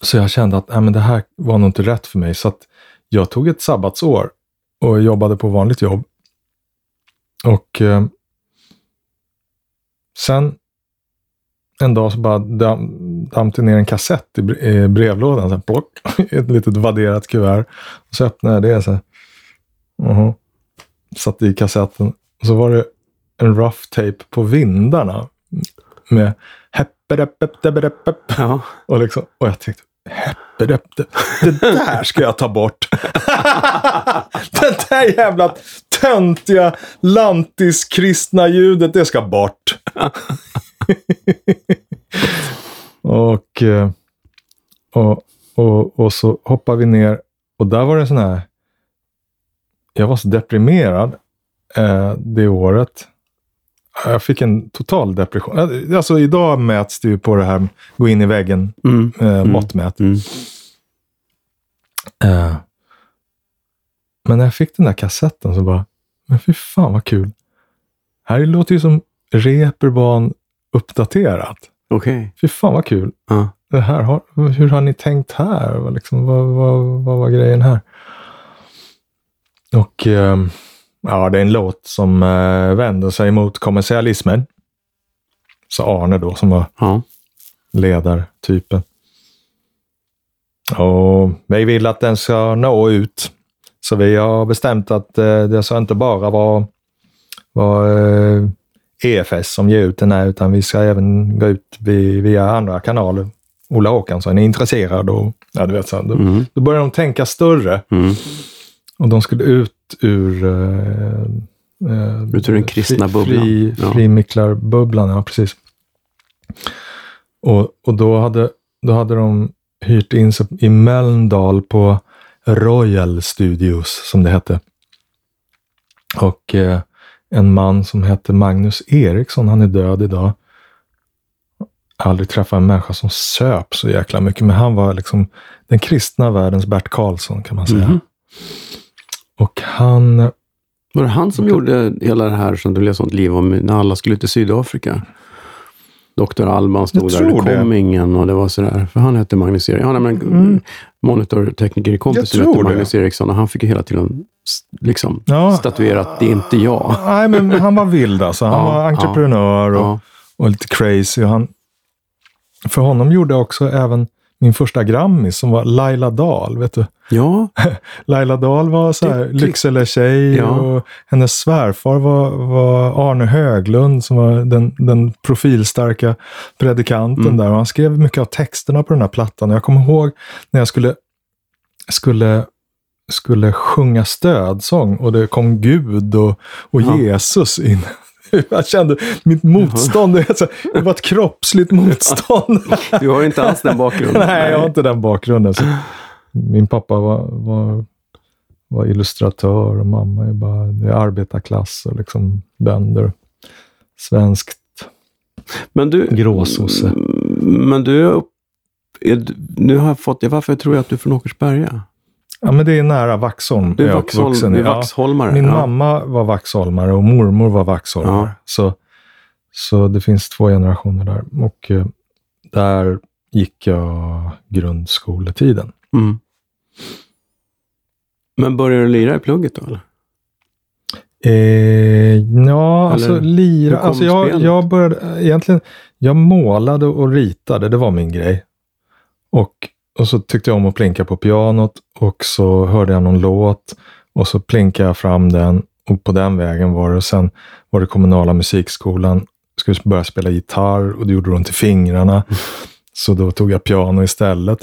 Så jag kände att nej, men det här var nog inte rätt för mig. Så att jag tog ett sabbatsår och jobbade på vanligt jobb. Och eh, sen en dag så bara dam, damp det ner en kassett i bre- i brevlådan. Så här, plock, ett litet vadderat kuvert. Och så öppnade jag det. Så här, Mhm. Satte i kassetten. Och så var det en rough tape på vindarna. Med heppedeppeppedeppep. Ja. Och, liksom, och jag tänkte, heppedepp, det, det där ska jag ta bort. det där jävla töntiga lantiskristna ljudet, det ska bort. och, eh, och, och, och så hoppar vi ner och där var det sån här, jag var så deprimerad eh, det året. Jag fick en total depression. Eh, Alltså idag mäts det ju på det här gå in i väggen Mm. eh, måttmät. Mm. Eh, men när jag fick den där kassetten så bara, men fy fan vad kul. Här låter ju som Reeperbahn uppdaterat. Okej. Fy fan vad kul. Ja. Det här har, hur har ni tänkt här? Liksom, vad, vad, vad var grejen här? Och ehm, ja, det är en låt som eh, vänder sig mot kommersialismen. Så Arne då, som var Ja. ledartypen. Och vi vill att den ska nå ut. Så vi har bestämt att eh, det ska inte bara vara, vara eh, EFS som ger ut den här, utan vi ska även gå ut vi- via andra kanaler. Ola Håkansson är intresserad och ja, du vet, så, då, Mm. då börjar de tänka större. Mm. Och de skulle ut ur... Eh, eh, Ut ur den kristna fri- bubblan. Fri, Ja. Frimicklarbubblan, ja precis. Och, och då, hade, då hade de hyrt in sig i Mölndal på Royal Studios, som det hette. Och eh, en man som hette Magnus Eriksson, han är död idag. Aldrig träffat en människa som söp så jäkla mycket, men han var liksom den kristna världens Bert Karlsson kan man säga. Mhm. Och han, Var det han som gjorde hela det här som du läste sånt liv om när alla skulle till Sydafrika? Dr. Alban stod där, det kom det. ingen och det var sådär. För han hette Magnus Eriksson. Ja, men, Mm. Monitortekniker i kompis Jag tror hette det. Magnus Eriksson och han fick ju hela tiden liksom Ja. statuera att det är inte jag. nej men han var vild alltså. Han Ja, var entreprenör och, Ja. och lite crazy. Och han, för honom gjorde också även min första Grammis som var Laila Dahl. Vet du? ja, Laila Dahl var så här Det- Lycksele-tjej Ja. och hennes svärfar var, var Arne Höglund som var den, den profilstarka predikanten Mm. där. Och han skrev mycket av texterna på den här plattan. Jag kommer ihåg när jag skulle, skulle, skulle sjunga stödsång och det kom Gud och, och Ja. Jesus in. Jag kände mitt motstånd, det, är så- det var ett kroppsligt motstånd. du har ju inte alls den bakgrunden. Nej, jag har inte den bakgrunden. Så min pappa var, var, var illustratör och mamma är bara det är arbetarklass och liksom bönder. Svenskt. Men du, Gråsosse. Men du, är nu har jag fått, varför tror jag att du är från Åkersberga? Ja, men det är nära Vaxholm. Du är, Vaxholm, uppvuxen du är Ja, Vaxholmare. Min ja. mamma var vaxholmare och mormor var vaxholmare. Ja. Så, så det finns två generationer där. Och eh, där gick jag grundskoletiden. Mm. Men började du lira i plugget då? Eller? Eh, ja, alltså lira. Alltså jag, jag började egentligen, jag målade och ritade, det var min grej. Och, och så tyckte jag om att plinka på pianot och så hörde jag någon låt och så plinkade jag fram den och på den vägen var det. Och sen var det kommunala musikskolan, skulle börja spela gitarr och det gjorde ont i fingrarna. Så då tog jag piano istället.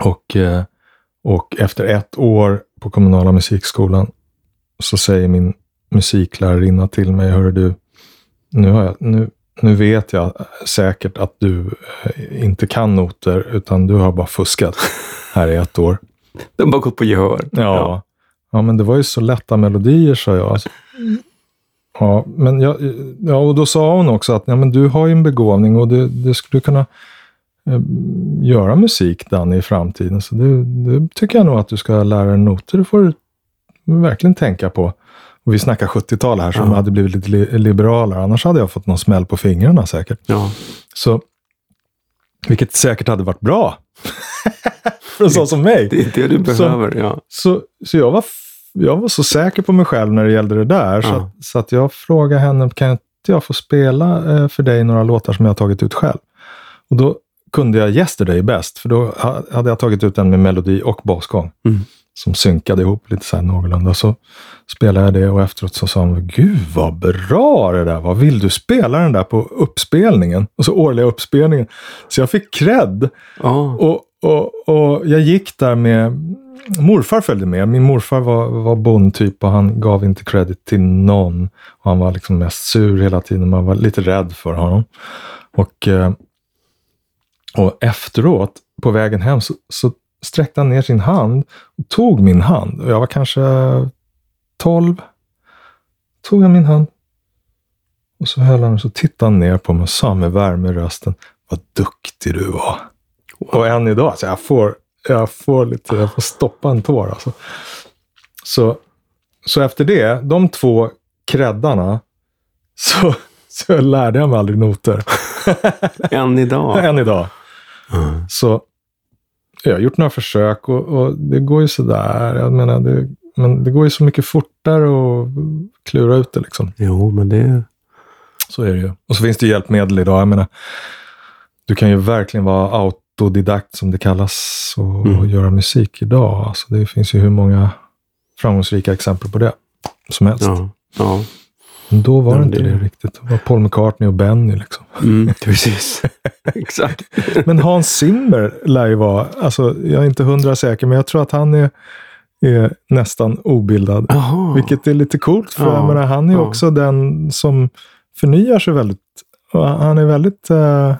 Och, eh, och efter ett år på kommunala musikskolan så säger min musiklärarinna till mig, hör du, nu, har jag, nu, nu vet jag säkert att du eh, inte kan noter, utan du har bara fuskat här i ett år. De har bara gått på gehör. Ja. ja, men det var ju så lätta melodier, sa jag. Alltså, ja, men jag, ja, och då sa hon också att ja, men du har ju en begåvning och du, du skulle kunna eh, göra musik, Danny, i framtiden. Så det, det tycker jag nog att du ska lära dig noter. Det får du verkligen tänka på. Och vi snackar 70-tal här, som Ja. hade blivit lite li- liberalare. Annars hade jag fått någon smäll på fingrarna säkert. Ja. Så, vilket säkert hade varit bra. För en sån som mig. Det är det du Så- behöver. Ja. Så, så jag, var, jag var så säker på mig själv när det gällde det där. Så, Ja. att, så att jag frågade henne, kan inte jag få spela eh, för dig några låtar som jag har tagit ut själv? Och då kunde jag Yesterday bäst, för då ha- hade jag tagit ut den med melodi och basgång. Mm. Som synkade ihop lite så här någorlunda. Så spelade jag det och efteråt så sa hon, gud vad bra det där var. Vill du spela den där på uppspelningen? Och så årliga uppspelningen. Så jag fick cred. Ja. Och, och, och jag gick där med, morfar följde med. Min morfar var, var bondtyp och han gav inte credit till någon. Och han var liksom mest sur hela tiden. Man var lite rädd för honom. Och, eh, och efteråt, på vägen hem, så, så sträckte han ner sin hand och tog min hand. Och jag var kanske 12. Tog han min hand. Och så höll han och så tittade han ner på mig och sa med värme i rösten. Vad duktig du var. Och än idag, alltså jag får, jag får lite, jag får stoppa en tår alltså. Så, så efter det, de två kreddarna, så, så lärde jag mig aldrig noter. Än idag. Än idag. Mm. Så jag har gjort några försök och, och det går ju sådär. Jag menar, det, men det går ju så mycket fortare att klura ut det liksom. Jo, men det... Så är det ju. Och så finns det hjälpmedel idag. Jag menar, du kan ju verkligen vara autodidakt som det kallas och, Mm. göra musik idag. Alltså, det finns ju hur många framgångsrika exempel på det som helst. Ja. ja. Då var det inte det- riktigt. Det var Paul McCartney och Benny liksom. Mm, precis. Exakt. Men Hans Zimmer lär ju vara, alltså jag är inte hundra säker, men jag tror att han är, är nästan obildad. Jaha. Vilket är lite coolt, för Ja, menar, han är ja. också den som förnyar sig väldigt. Han är väldigt... Uh,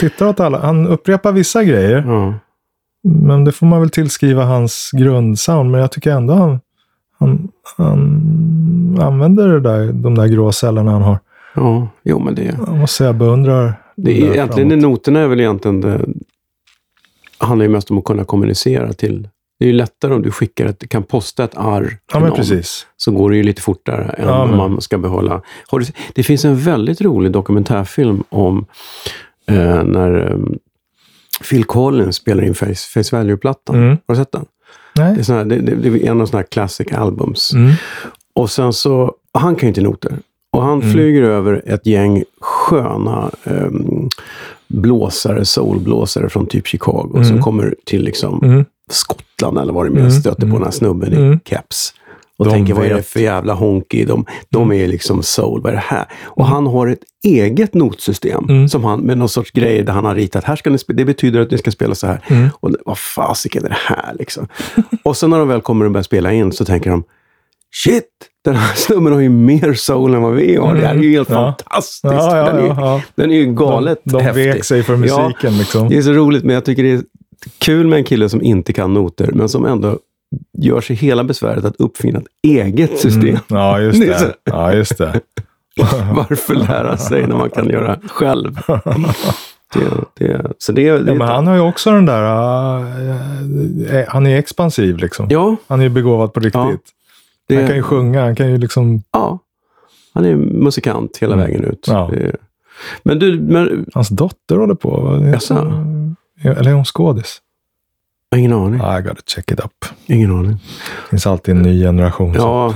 tittar åt alla. Han upprepar vissa grejer, Ja. men det får man väl tillskriva hans grundsound. Men jag tycker ändå han, han, han använder det där, de där grå cellerna han har. ja, jo men det... Jag måste säga, jag beundrar det är, egentligen, framåt. noterna är väl egentligen det... handlar ju mest om att kunna kommunicera till... Det är ju lättare om du skickar ett, kan posta ett arr till Ja, men någon. precis. så går det ju lite fortare än Ja, om man ska behålla... Du, det finns en väldigt rolig dokumentärfilm om eh, när eh, Phil Collins spelar in Face, Face Value-plattan. Mm. Har du sett den? Nej. Det är, sån här, det, det, är en av sådana här classic albums. Mm. Och sen så, han kan ju inte noter. Och han Mm. flyger över ett gäng sköna ehm, blåsare, soulblåsare från typ Chicago som Mm. kommer till liksom Mm. Skottland eller vad det är, Mm, stöter på mm. den här snubben Mm. i keps. Och De tänker, vad är det vet. för jävla honky? De, de är liksom soul, vad är det här? Och han har ett eget notsystem Mm. som han, med någon sorts grejer där han har ritat. Här ska ni det betyder att ni ska spela så här. Mm. Och vad fasiken är det här liksom? och sen när de väl kommer och börjar spela in så tänker de, shit! Den här snubben har ju mer soul än vad vi har. Det här är ju helt Mm. Ja. fantastiskt. Ja, ja, den, är, den är ju galet De, de häftig. vek sig för musiken liksom. Det är så roligt, men jag tycker det är kul med en kille som inte kan noter, men som ändå gör sig hela besväret att uppfinna ett eget system. Mm. Ja, just Det. Ja, just det. Varför lära sig när man kan göra själv? Det, det, så det, det, Ja, men han har ju också den där... äh, han är expansiv liksom. ja, Han är begåvad på riktigt. Ja, det, Han kan ju sjunga, han kan ju liksom... ja, han är musikant hela Mm. vägen ut. Ja. Men du, men, Hans dotter håller på. Jaså? Eller är hon skådis? Ingen aning. I gotta check it up. Ingen aning. Det finns alltid en ny generation. Ja,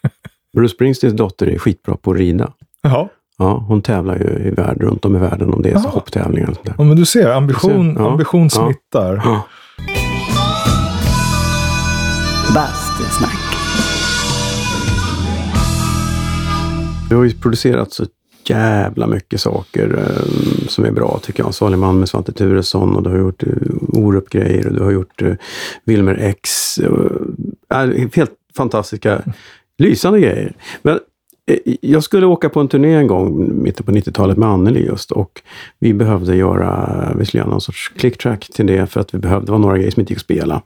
Bruce Springsteens dotter är skitbra på att rida. Jaha. Ja, hon tävlar ju i värld, runt om i världen om det är så hopptävlingar och sånt där. Ja, men du ser, ambition, Du ser, ja. ambition smittar. Ja. Bastusnack. Du har ju producerat så jävla mycket saker eh, som är bra tycker jag. Salig man med Svante Turesson och du har gjort eh, Orup-grejer och du har gjort eh, Wilmer X. Eh, helt fantastiska, lysande grejer. Men eh, jag skulle åka på en turné en gång, mitten på 90-talet med Anneli just och vi behövde göra, vi skulle göra någon sorts clicktrack till det för att vi behövde, det var några grejer som inte gick att spela.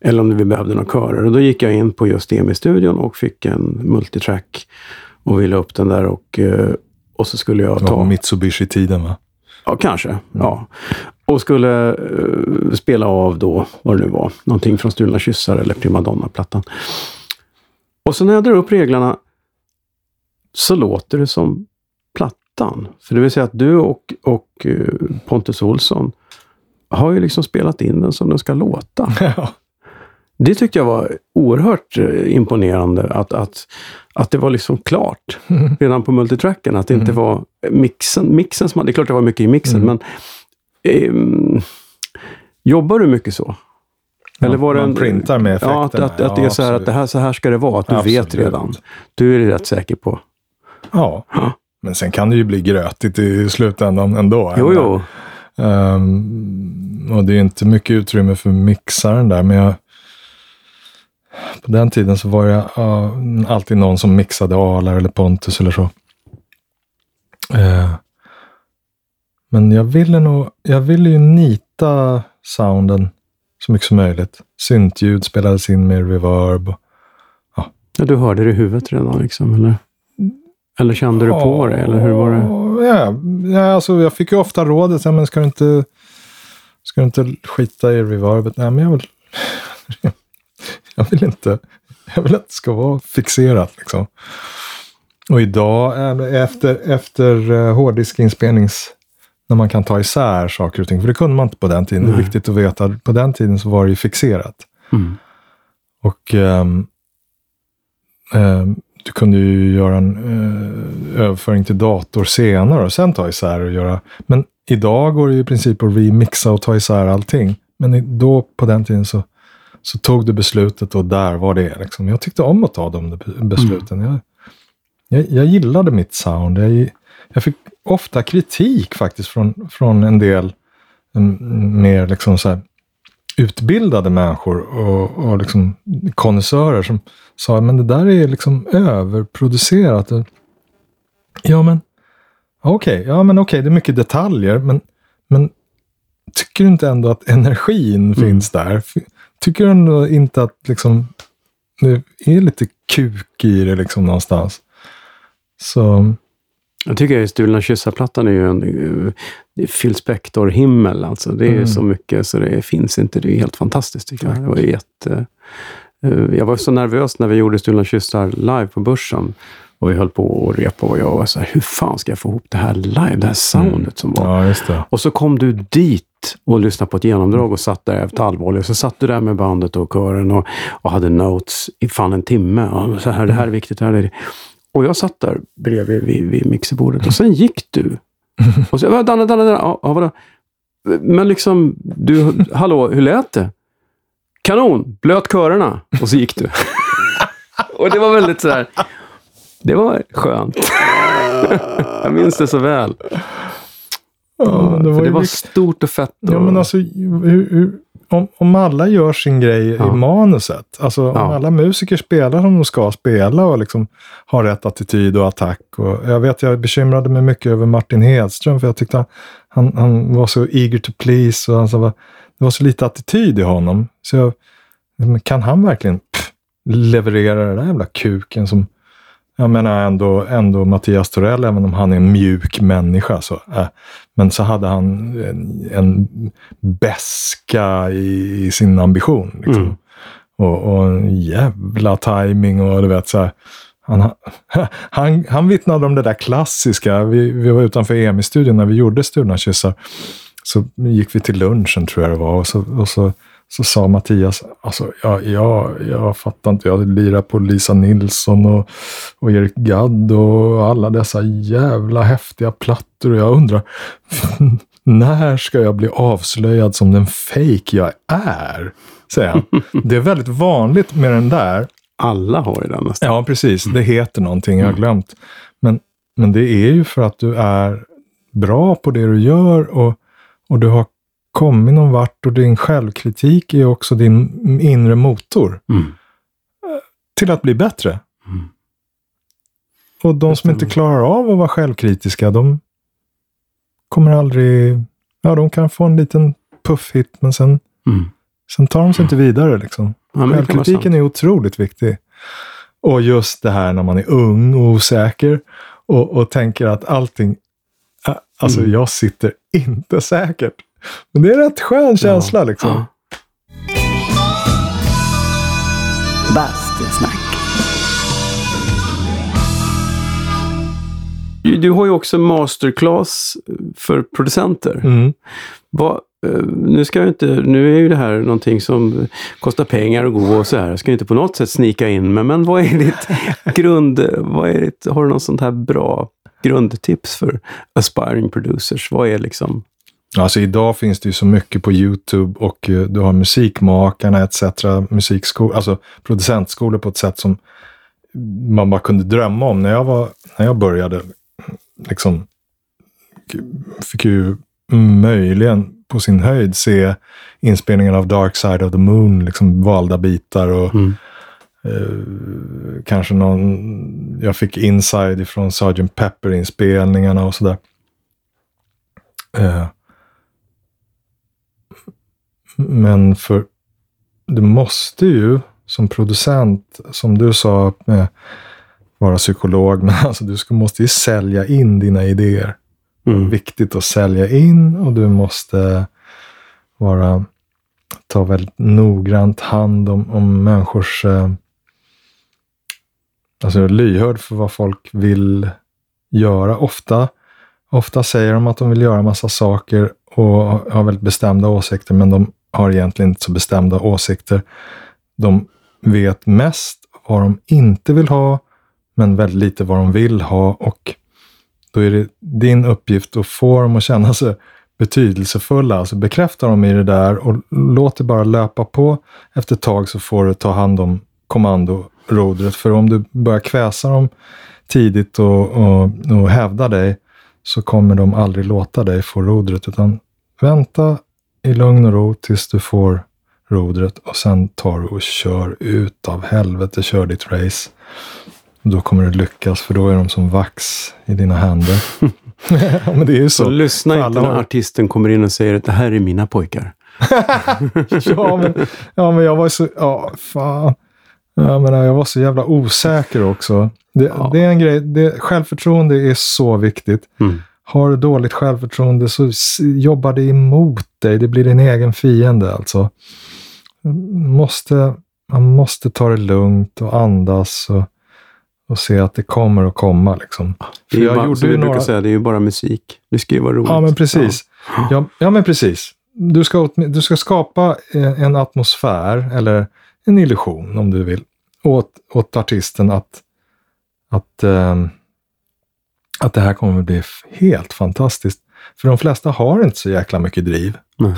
Eller om vi behövde några körer. Och då gick jag in på just EMI-studion och fick en multitrack och ville upp den där och, eh, och så skulle jag ta... Mitsubishi-tiden va? Ja, kanske. Ja. Och skulle eh, spela av då, vad det nu var, någonting från Stulna kyssar eller Primadonna-plattan. Och så när jag drar upp reglerna så låter det som plattan. För det vill säga att du och, och eh, Pontus Olsson har ju liksom spelat in den som den ska låta. Ja. Det tyckte jag var oerhört eh, imponerande. Att, att, att det var liksom klart redan på multitracken. Att det inte var mixen, mixen som... Det är klart det var mycket i mixen, Mm. men... ehm, jobbar du mycket så? Eller var man en, printar med Ja, att, effekterna. att, att det är så här att det här, så här ska det vara. Att du vet Absolut. redan. Du är rätt säker på. Ja. Ja. Men sen kan det ju bli grötigt i slutändan ändå. Jo, jo. Ehm, och det är inte mycket utrymme för mixaren där, men jag... På den tiden så var det ja, alltid någon som mixade Alar eller Pontus eller så. Eh, men jag ville nog, jag ville ju nita sounden så mycket som möjligt. Syntljud spelades in med reverb. och- Ja, du hörde det i huvudet redan liksom, eller? Eller kände du på det, eller hur var det? Ja, ja alltså jag fick ju ofta rådet, ja, men ska du inte, ska du inte skita i reverbet? Nej, men jag vill, jag vill inte, jag vill att det ska vara fixerat liksom. Och idag, efter, efter eh, hårddiskinspelnings, när man kan ta isär saker och ting, för det kunde man inte på den tiden. Det är Nej. viktigt att veta, på den tiden så var det ju fixerat. Mm. Och ehm, ehm, du kunde ju göra en eh, överföring till dator senare och sen ta isär och göra. Men idag går det ju i princip att remixa och ta isär allting. Men då på den tiden så, så tog du beslutet och där var det. Liksom. Jag tyckte om att ta de be- besluten. Jag, jag, jag gillade mitt sound. Jag, jag fick ofta kritik faktiskt från, från en del mm, mer liksom så här, utbildade människor och, och liksom konnässörer som sa men det där är liksom överproducerat. Ja men okej, ja men okej, det är mycket detaljer men, men tycker du inte ändå att energin finns där? Tycker du ändå inte att liksom det är lite kuk i det liksom någonstans? Så Jag tycker att Stulna kyssar-plattan är ju en Phil Spector-himmel. Alltså. Det är Mm. så mycket så det finns inte. Det är helt fantastiskt tycker jag. Det var jätte... eh, jag var så nervös när vi gjorde Stulna kyssar live på Börsen. Och vi höll på och repa och jag var så här, hur fan ska jag få ihop det här live? Det här soundet som var. ja. Och så kom du dit och lyssnade på ett genomdrag och satt där efter halvvolley. Och så satt du där med bandet och kören och, och hade notes i fan en timme. Och så här, det här är viktigt, det här är det. Och jag satt där bredvid vid, vid mixerbordet och sen gick du. Och så, "Ja, Danne, Danne, Danne, ja, ja, vadå? Men liksom, du, hallå, hur lät det? Kanon, blöt körerna. Och så gick du. och det var väldigt så här, det var skönt. jag minns det så väl. Ja, För det ju var vikt- stort och fett. Och, Ja, men alltså, hur, hur, om, om alla gör sin grej Ja. i manuset, alltså om Ja. alla musiker spelar som de ska spela och liksom har rätt attityd och attack. Och jag vet, jag bekymrade mig mycket över Martin Hedström, för jag tyckte han, han var så eager to please och han sa, det var så lite attityd i honom. Så jag, kan han verkligen pff, leverera den där jävla kuken som jag menar ändå, ändå Mattias Torell, även om han är en mjuk människa. Så, äh, men så hade han en, en beska i, i sin ambition. Liksom. Mm. Och, och en jävla timing och du vet så här. han, han, han vittnade om det där klassiska. Vi, vi var utanför EMI-studion när vi gjorde Stulna kyssar. Så gick vi till lunchen tror jag det var. Och så, och så, så sa Mattias, alltså jag, jag, jag fattar inte, jag lirar på Lisa Nilsson och, och Erik Gadd och alla dessa jävla häftiga plattor. Och jag undrar, när ska jag bli avslöjad som den fake jag är? Säger han. Det är väldigt vanligt med den där. Alla har ju den nästan. Ja, precis. Det heter någonting, jag har glömt. Men, men det är ju för att du är bra på det du gör och, och du har kommit någon vart och din självkritik är också din inre motor. Mm. Till att bli bättre. Mm. Och de som inte klarar av att vara självkritiska, de kommer aldrig... Ja, de kan få en liten puff-hit, men sen, Mm. sen tar de sig inte vidare. Liksom. Ja, Självkritiken är otroligt viktig. Och just det här när man är ung och osäker och, och tänker att allting... Alltså, Mm. jag sitter inte säkert. Men det är en rätt skön känsla liksom. Ja. Bastusnack. Du har ju också masterclass för producenter. Mm. Vad, eh, nu, ska jag inte, nu är ju det här någonting som kostar pengar att gå och så här. Jag ska inte på något sätt snika in men, men vad är ditt grund... Vad är ditt, har du något sånt här bra grundtips för aspiring producers? Vad är liksom... Alltså idag finns det ju så mycket på YouTube och eh, du har Musikmakarna etc. Musikskolor, alltså producentskolor på ett sätt som man bara kunde drömma om. När jag, var, när jag började, liksom, fick ju möjligen på sin höjd se inspelningen av Dark Side of the Moon, liksom valda bitar och Mm. eh, kanske någon, jag fick inside ifrån Sgt. Pepper-inspelningarna och sådär. Eh, men för du måste ju som producent, som du sa, med, vara psykolog, men alltså du ska, måste ju sälja in dina idéer. Mm. Viktigt att sälja in och du måste vara, ta väldigt noggrant hand om, om människors, eh, alltså lyhörd för vad folk vill göra. Ofta, ofta säger de att de vill göra massa saker och har väldigt bestämda åsikter, men de har egentligen inte så bestämda åsikter. De vet mest vad de inte vill ha, men väldigt lite vad de vill ha. Och då är det din uppgift att få dem att känna sig betydelsefulla. Alltså bekräfta dem i det där och låt det bara löpa på. Efter ett tag så får du ta hand om kommandorodret. För om du börjar kväsa dem tidigt och, och, och hävda dig så kommer de aldrig låta dig få rodret. Utan vänta i lugn och ro tills du får rodret och sen tar du och kör ut av helvete, kör ditt race. Då kommer du lyckas för då är de som vax i dina händer. men det är ju Så så. lyssna inte när artisten kommer in och säger att det här är mina pojkar. ja, men, ja, men jag var så, ja, fan. Jag menar, jag var så jävla osäker också. Det, Ja. det är en grej, det, självförtroende är så viktigt. Mm. Har du dåligt självförtroende så jobbar det emot dig. Det blir din egen fiende alltså. Måste, man måste ta det lugnt och andas och, och se att det kommer att komma. Liksom. Är ju bara, som vi brukar säga, det är ju bara musik. Det ska ju vara roligt. Ja, men precis. Ja, ja men precis. Du ska, du ska skapa eh, en atmosfär, eller en illusion om du vill, åt, åt artisten att, att, ehm, att det här kommer att bli helt fantastiskt. För de flesta har inte så jäkla mycket driv. Nej.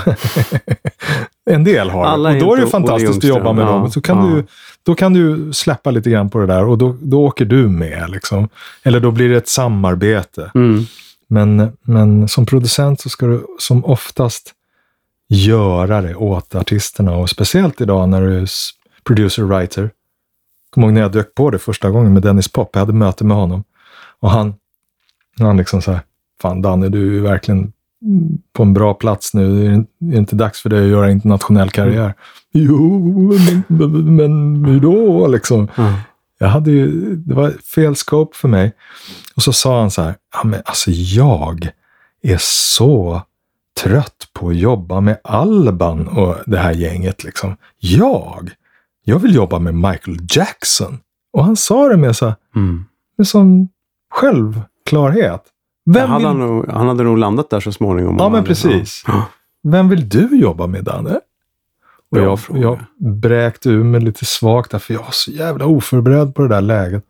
en del har Alla Och då är det fantastiskt att jobba med Ljungström. dem. Så kan Ja, du, då kan du släppa lite grann på det där och då, då åker du med. Liksom. Eller då blir det ett samarbete. Mm. Men, men som producent så ska du som oftast göra det åt artisterna. Och speciellt idag när du är producer-writer. Kommer ihåg när jag dök på det första gången med Dennis Pop. Jag hade möte med honom. Och han, han liksom så här, Fan Danne, du är verkligen på en bra plats nu. Är det inte- är det inte dags för dig att göra internationell karriär? Jo, men, men hur då liksom? Ja. Jag hade ju, det var fel scope för mig. Och så sa han så här, ja men alltså jag är så trött på att jobba med Alban och det här gänget liksom. Jag? Jag vill jobba med Michael Jackson Och han sa det med, så, här- Mm. med sån självklarhet. Vem hade vill, han, nog, han hade nog landat där så småningom. Ja, Han men hade- precis. Ja. vem vill du jobba med, Danne? Och jag, jag bräkte ur mig lite svagt där, för jag var så jävla oförberedd på det där läget.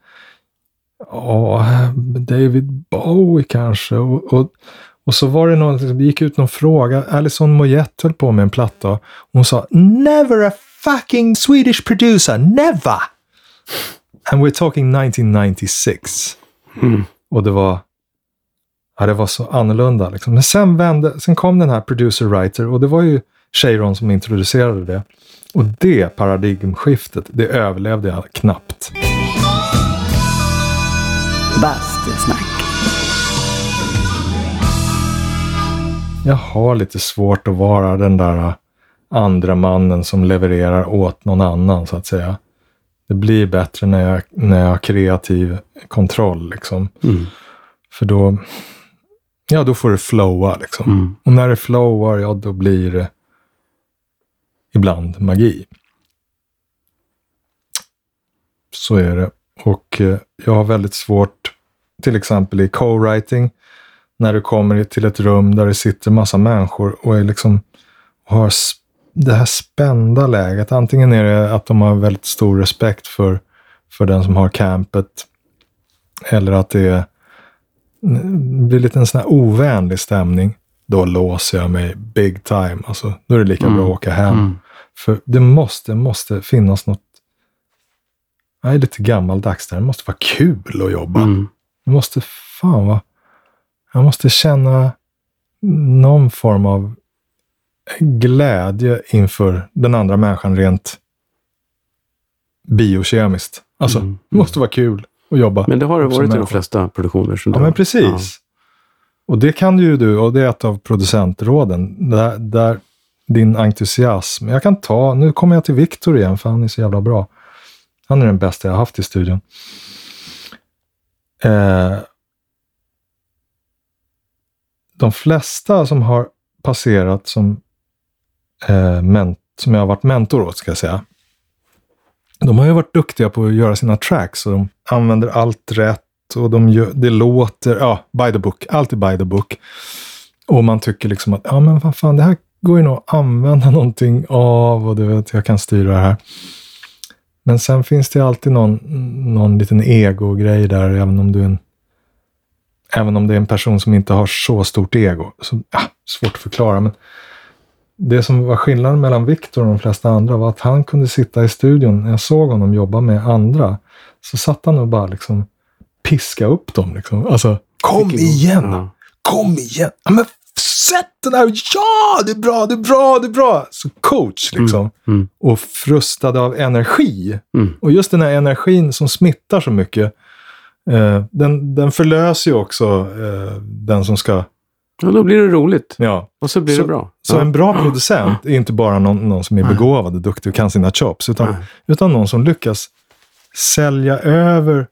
Ja, David Bowie kanske. Och, och, och så var det någon, det gick ut någon fråga. Alison Moyet höll på med en platta. Hon sa Never a fucking Swedish producer, never! And we're talking 1996. Mm. Och det var, ja, det var så annorlunda. Liksom. Men sen, vände, sen kom den här producer writer och det var ju Cheiron som introducerade det. Och det paradigmskiftet, det överlevde jag knappt. Bastusnack. Jag har lite svårt att vara den där andra mannen som levererar åt någon annan så att säga. Det blir bättre när jag, när jag har kreativ kontroll liksom. Mm. För då, ja då får det flowa liksom. Mm. Och när det flowar, ja då blir det ibland magi. Så är det. Och eh, jag har väldigt svårt, till exempel i co-writing, när du kommer till ett rum där det sitter massa människor och är liksom och har det här spända läget. Antingen är det att de har väldigt stor respekt för, för den som har campet. Eller att det är, det blir lite en sån här ovänlig stämning. Då låser jag mig big time. Alltså, då är det lika bra att åka hem. Mm. För det måste, måste finnas något. Jag är lite gammaldags där. Det måste vara kul att jobba. Mm. Det måste fan vara... Jag måste känna någon form av glädje inför den andra människan rent biokemiskt. Alltså, Mm. det måste vara kul att jobba. Men det har det varit i de flesta produktioner. som Ja, men precis. Och det kan ju du, och det är ett av producentråden, där, där din entusiasm. Jag kan ta, nu kommer jag till Viktor igen, för han är så jävla bra. Han är den bästa jag haft i studion. Eh, de flesta som har passerat som, eh, ment, som jag har varit mentor åt, ska jag säga. De har ju varit duktiga på att göra sina tracks och de använder allt rätt och de gör, det låter, ja, by the book. Allt är by the book. Och man tycker liksom att, ja men vad fan, det här går ju nog att använda någonting av och du vet, jag kan styra det här. Men sen finns det alltid någon, någon liten ego-grej där, även om du är en Även om det är en person som inte har så stort ego. Så, ja, svårt att förklara, men det som var skillnaden mellan Viktor och de flesta andra var att han kunde sitta i studion, när jag såg honom jobba med andra, så satt han och bara liksom piska upp dem. Liksom. Alltså, kom igen! Ja. Kom igen! Ja, men sätt den här! Ja, det är bra, det är bra, det är bra! Så coach liksom. Mm. Och frustade av energi. Mm. Och just den här energin som smittar så mycket, eh, den, den förlöser ju också eh, den som ska... Ja, då blir det roligt. Ja. Och så blir Så- det bra. Så ja. en bra producent är inte bara någon, någon som är begåvad och duktig och kan sina chops, utan, utan någon som lyckas sälja över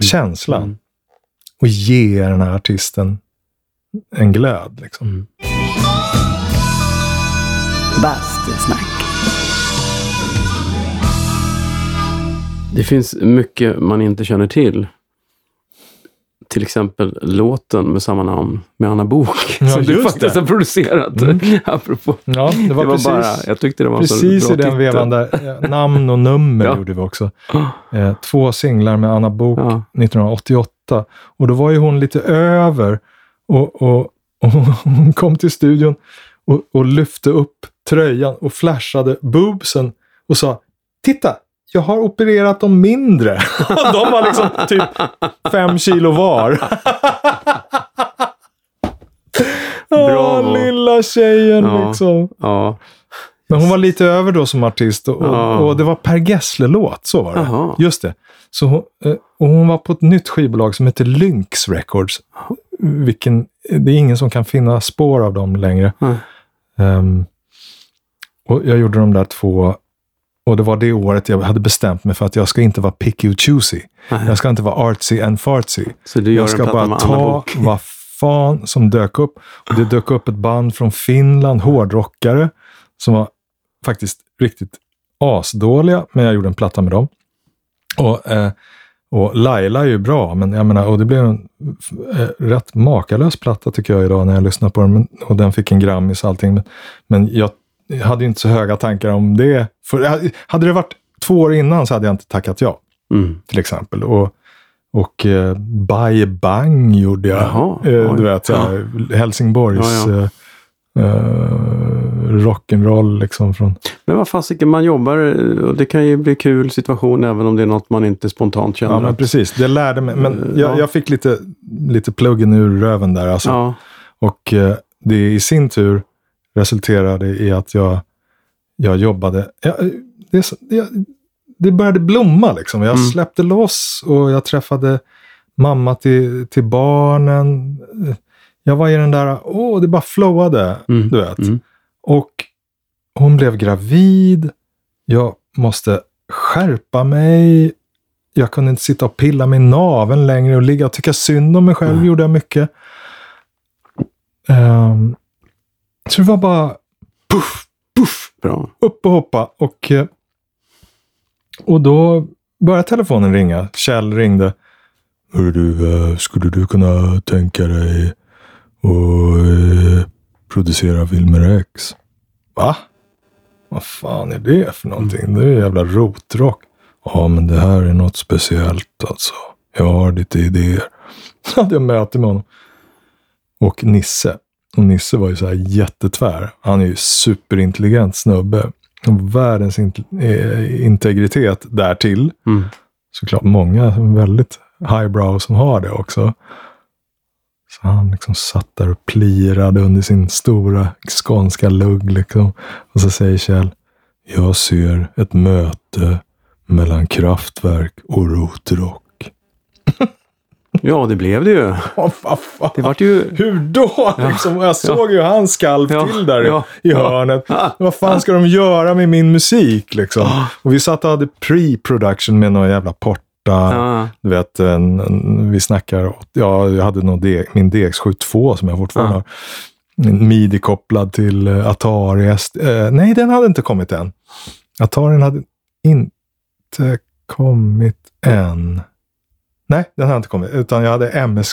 känslan Mm. och ge den här artisten en glöd. Liksom. Mm. Bastusnack. Det finns mycket man inte känner till. Till exempel låten med samma namn med Anna Bok Ja, som du faktiskt det. har producerat. Mm. Apropå. Ja, det var, Det var precis, bara, jag tyckte det var en så precis bra i den vevan där. Namn och nummer Ja. gjorde vi också. Eh, två singlar med Anna Bok Ja. 1988. Och då var ju hon lite över och, och, och hon kom till studion och, och lyfte upp tröjan och flashade boobsen och sa Titta, jag har opererat dem mindre. Och de var liksom typ fem kilo var. Bravo. Åh, lilla tjejen Ja. liksom. Ja. Men hon var lite över då som artist och, Ja. och, det var Per Gessle-låt, så var det. Jaha. Just det. Så hon, eh, och hon var på ett nytt skivbolag som heter Lynx Records. Vilken, det är ingen som kan finna spår av dem längre. Nej. Ehm, och jag gjorde de där två, och det var det året jag hade bestämt mig för att jag ska inte vara picky och choosy. Nej. Jag ska inte vara artsy and fartsy. Så du gör Jag ska bara ta vad fan som dök upp. Och det dök upp ett band från Finland, hårdrockare, som var faktiskt riktigt asdåliga, men jag gjorde en platta med dem. Och, eh, och Laila är ju bra, men jag menar, och det blev en eh, rätt makalös platta tycker jag idag när jag lyssnar på den. Men, och den fick en Grammis och allting. Men, men jag hade ju inte så höga tankar om det. För, hade det varit två år innan så hade jag inte tackat ja, Mm. till exempel. Och, och eh, Bye Bang gjorde jag. Jaha, eh, du vet, Ja. Helsingborgs Ja, ja. Eh, eh, rock'n'roll liksom från... Men vad fasiken, man jobbar eh, och det kan ju bli kul situation även om det är något man inte spontant känner. Ja, men precis. Det lärde mig. Men Eh, jag, ja. jag fick lite, lite pluggen ur röven där. Alltså. Och det i sin tur resulterade i att jag, jag jobbade. Jag, det, jag, det började blomma liksom. Jag Mm. släppte loss och jag träffade mamma till, till barnen. Jag var i den där, åh, det bara flowade. Mm. Du vet. Mm. Och hon blev gravid. Jag måste skärpa mig. Jag kunde inte sitta och pilla mig i naveln längre och ligga och tycka synd om mig själv. Nej. gjorde jag mycket. Ehm, så det var bara puff, puff, Bra. upp och hoppa. Och, eh, och då började telefonen ringa. Kjell ringde. Hörru du, eh, skulle du kunna tänka dig att eh, producera Filmer X? Va? Vad fan är det för någonting? Det är jävla rotrock. Ja, men det här är något speciellt alltså. Jag har lite idéer. Så hade jag möte med honom. Och Nisse. Och Nisse var ju så här jättetvär. Han är ju superintelligent snubbe. Världens int- eh, integritet därtill. Mm. Såklart många väldigt highbrow som har det också. Så han liksom satt där och plirade under sin stora skånska lugg. Liksom. Och så säger Kjell, jag ser ett möte mellan kraftverk och rotrock. Ja, det blev det ju. Oh. Det vart ju... Hur då? Liksom, jag såg ju hans skalv Ja, till där ja, i ja. hörnet. Vad fan ska de göra med min musik? Liksom? Och vi satt och hade pre-production med någon jävla porta. Ja. Du vet, en, en, vi snackar, ja, jag hade nog deg, min DX72 som jag fortfarande Ja. har. En midi-kopplad till eh, Atari. Eh, nej, den hade inte kommit än. Atarin hade inte kommit än. Nej, den hade inte kommit. Utan jag hade MS,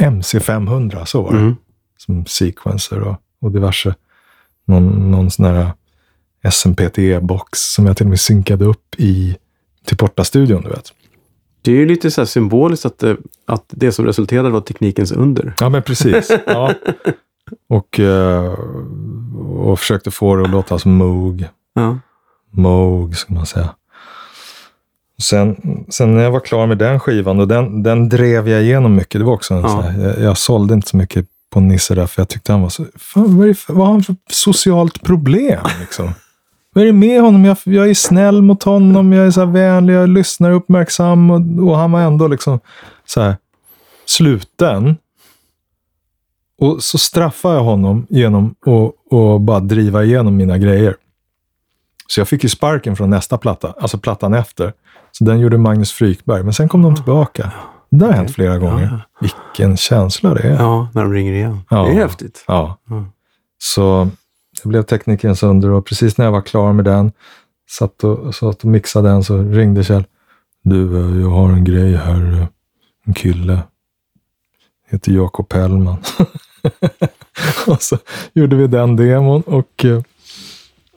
MC500, så var det. Mm. Som sequencer och, och diverse. Någon, någon sån här SMPTE-box som jag till och med synkade upp i till Porta-studion, du vet. Det är ju lite så här symboliskt att det, att det som resulterade var teknikens under. Ja, men precis. Ja. Och, eh, och försökte få det att låta som Moog. Ja. Moog, ska man säga. Sen, sen när jag var klar med den skivan, och den, den drev jag igenom mycket. Det var också en Ja. sån här, jag, jag sålde inte så mycket på Nisse där, för jag tyckte han var så... Fan, vad, för, vad har han för socialt problem? Liksom? vad är det med honom? Jag, jag är snäll mot honom, jag är så vänlig, jag lyssnar uppmärksam och, och han var ändå liksom så här sluten. Och så straffade jag honom genom att att bara driva igenom mina grejer. Så jag fick ju sparken från nästa platta, alltså plattan efter. Så den gjorde Magnus Frykberg, men sen kom de tillbaka. Det har hänt flera gånger. Vilken känsla det är. ja, när de ringer igen. Ja. Det är häftigt. Ja. Så det blev teknikerns under och precis när jag var klar med den, satt och, satt och mixade den, så ringde Kjell. Du, jag har en grej här. En kille. Heter Jakob Hellman. och så gjorde vi den demon och,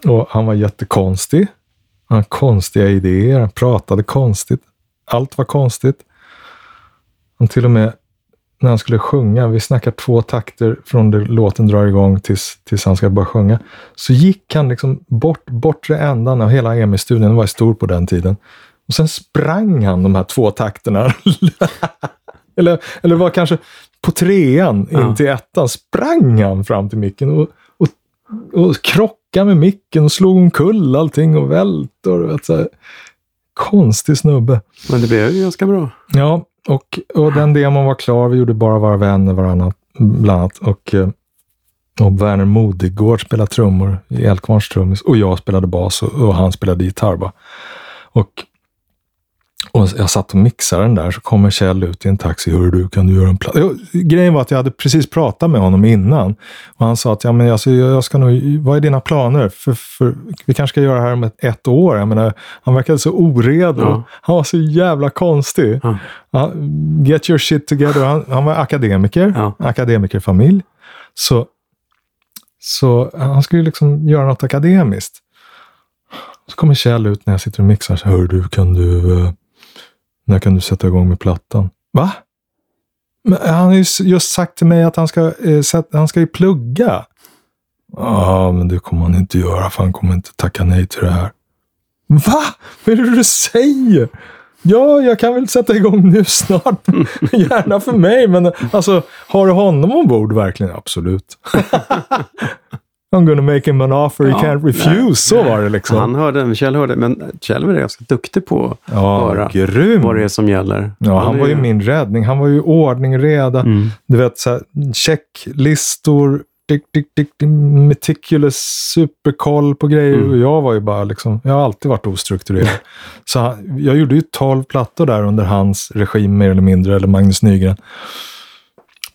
och han var jättekonstig. Han hade konstiga idéer, han pratade konstigt. Allt var konstigt. Han till och med när han skulle sjunga, vi snackar två takter från det låten drar igång tills, tills han ska börja sjunga, så gick han liksom bort bortre ändan av hela EMI-studion, var stor på den tiden. Och sen sprang han de här två takterna. eller, eller var kanske på trean in Ja. till ettan, sprang han fram till micken och, och, krockade med micken och slog omkull allting och välte. Och, vet, så här. Konstig snubbe. Men det blev ju ganska bra. Ja, och, och den demon var klar. Vi gjorde bara våra vänner varannat, bland annat. Och, eh, och Werner Modigård spelade trummor i Eldkvarns trummis. Och jag spelade bas och, och han spelade gitarr. Bara. Och, Och jag satt och mixade den där, så kommer Kjell ut i en taxi. Hör du, kan du göra en platta? Grejen var att jag hade precis pratat med honom innan. Och han sa att, ja men alltså, jag ska nog, vad är dina planer? För, för, vi kanske ska göra det här om ett, ett år. Jag menar, han verkade så oredo. Ja. Han var så jävla konstig. Ja. Ja, get your shit together. Han, han var akademiker, Ja. akademikerfamilj. Så, så han skulle liksom göra något akademiskt. Så kommer Kjell ut när jag sitter och mixar. Så, Hör du, kan du när kan du sätta igång med plattan? Va? Men han har ju just sagt till mig att han ska, eh, sätta, han ska ju plugga. Ja, men det kommer han inte göra för han kommer inte tacka nej till det här. Va? Vad är det du säger? Ja, jag kan väl sätta igång nu snart. Gärna för mig, men alltså, har du honom ombord verkligen? Absolut. I'm gonna make him an offer he Ja, can't refuse. nej, Så var det liksom. Han hörde, Kjell hörde, men Kjell var ganska duktig på att ja, höra grym. vad det är som gäller. Ja, han är var ju min räddning. Han var ju ordning reda. Mm. Du vet, så här, checklistor, dick, dick, dick, meticulous superkoll på grejer. Mm. Och jag var ju bara liksom, jag har alltid varit ostrukturerad. så han, jag gjorde ju 12 plattor där under hans regim mer eller mindre, eller Magnus Nygren.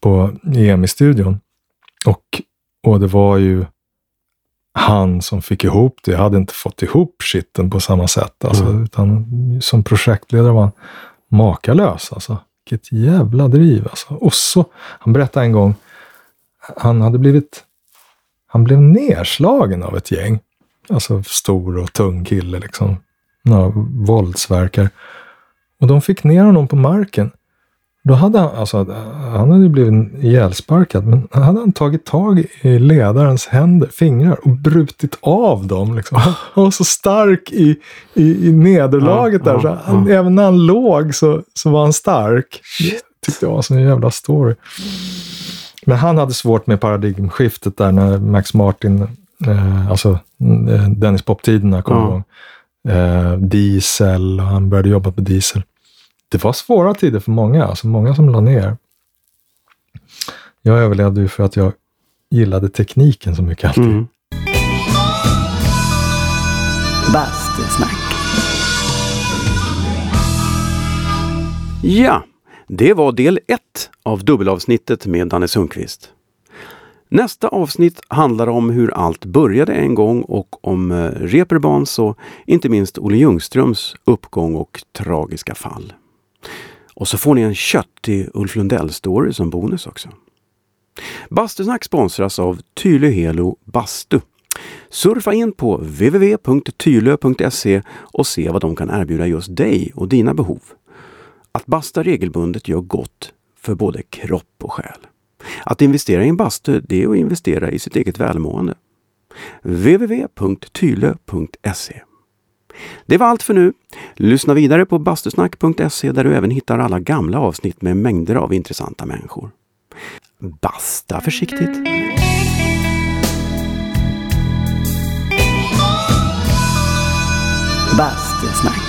På EMI-studion. Och, och det var ju han som fick ihop det. Jag hade inte fått ihop skiten på samma sätt. Alltså, Mm. utan som projektledare var han makalös. Alltså. Vilket jävla driv. Alltså. Och så, han berättade en gång, han hade blivit, han blev nerslagen av ett gäng. Alltså stor och tung kille liksom. Några våldsverkare. Och de fick ner honom på marken. Då hade han, alltså, han hade blivit ihjälsparkad, men han hade han tagit tag i ledarens händer, fingrar och brutit av dem. Liksom. Han var så stark i, i, i nederlaget Ja, där, så ja, han, ja. även när han låg så, så var han stark. Det tyckte jag var en sån jävla story. Men han hade svårt med paradigmskiftet där när Max Martin, eh, alltså eh, Dennis Pop-tiderna kom igång. Eh, diesel, och han började jobba på diesel. Det var svåra tider för många, alltså många som la ner. Jag överlevde ju för att jag gillade tekniken så mycket alltid. Mm. Bastusnack. Ja, det var del ett av dubbelavsnittet med Danne Sundqvist. Nästa avsnitt handlar om hur allt började en gång och om eh, Reeperbahns och inte minst Olle Ljungströms uppgång och tragiska fall. Och så får ni en köttig Ulf Lundell-story som bonus också. Bastusnack sponsras av Tylö Helo Bastu. Surfa in på www.tylö.se och se vad de kan erbjuda just dig och dina behov. Att basta regelbundet gör gott för både kropp och själ. Att investera i en bastu, det är att investera i sitt eget välmående. www.tylö.se det var allt för nu. Lyssna vidare på bastusnack.se där du även hittar alla gamla avsnitt med mängder av intressanta människor. Basta försiktigt! Bastusnack.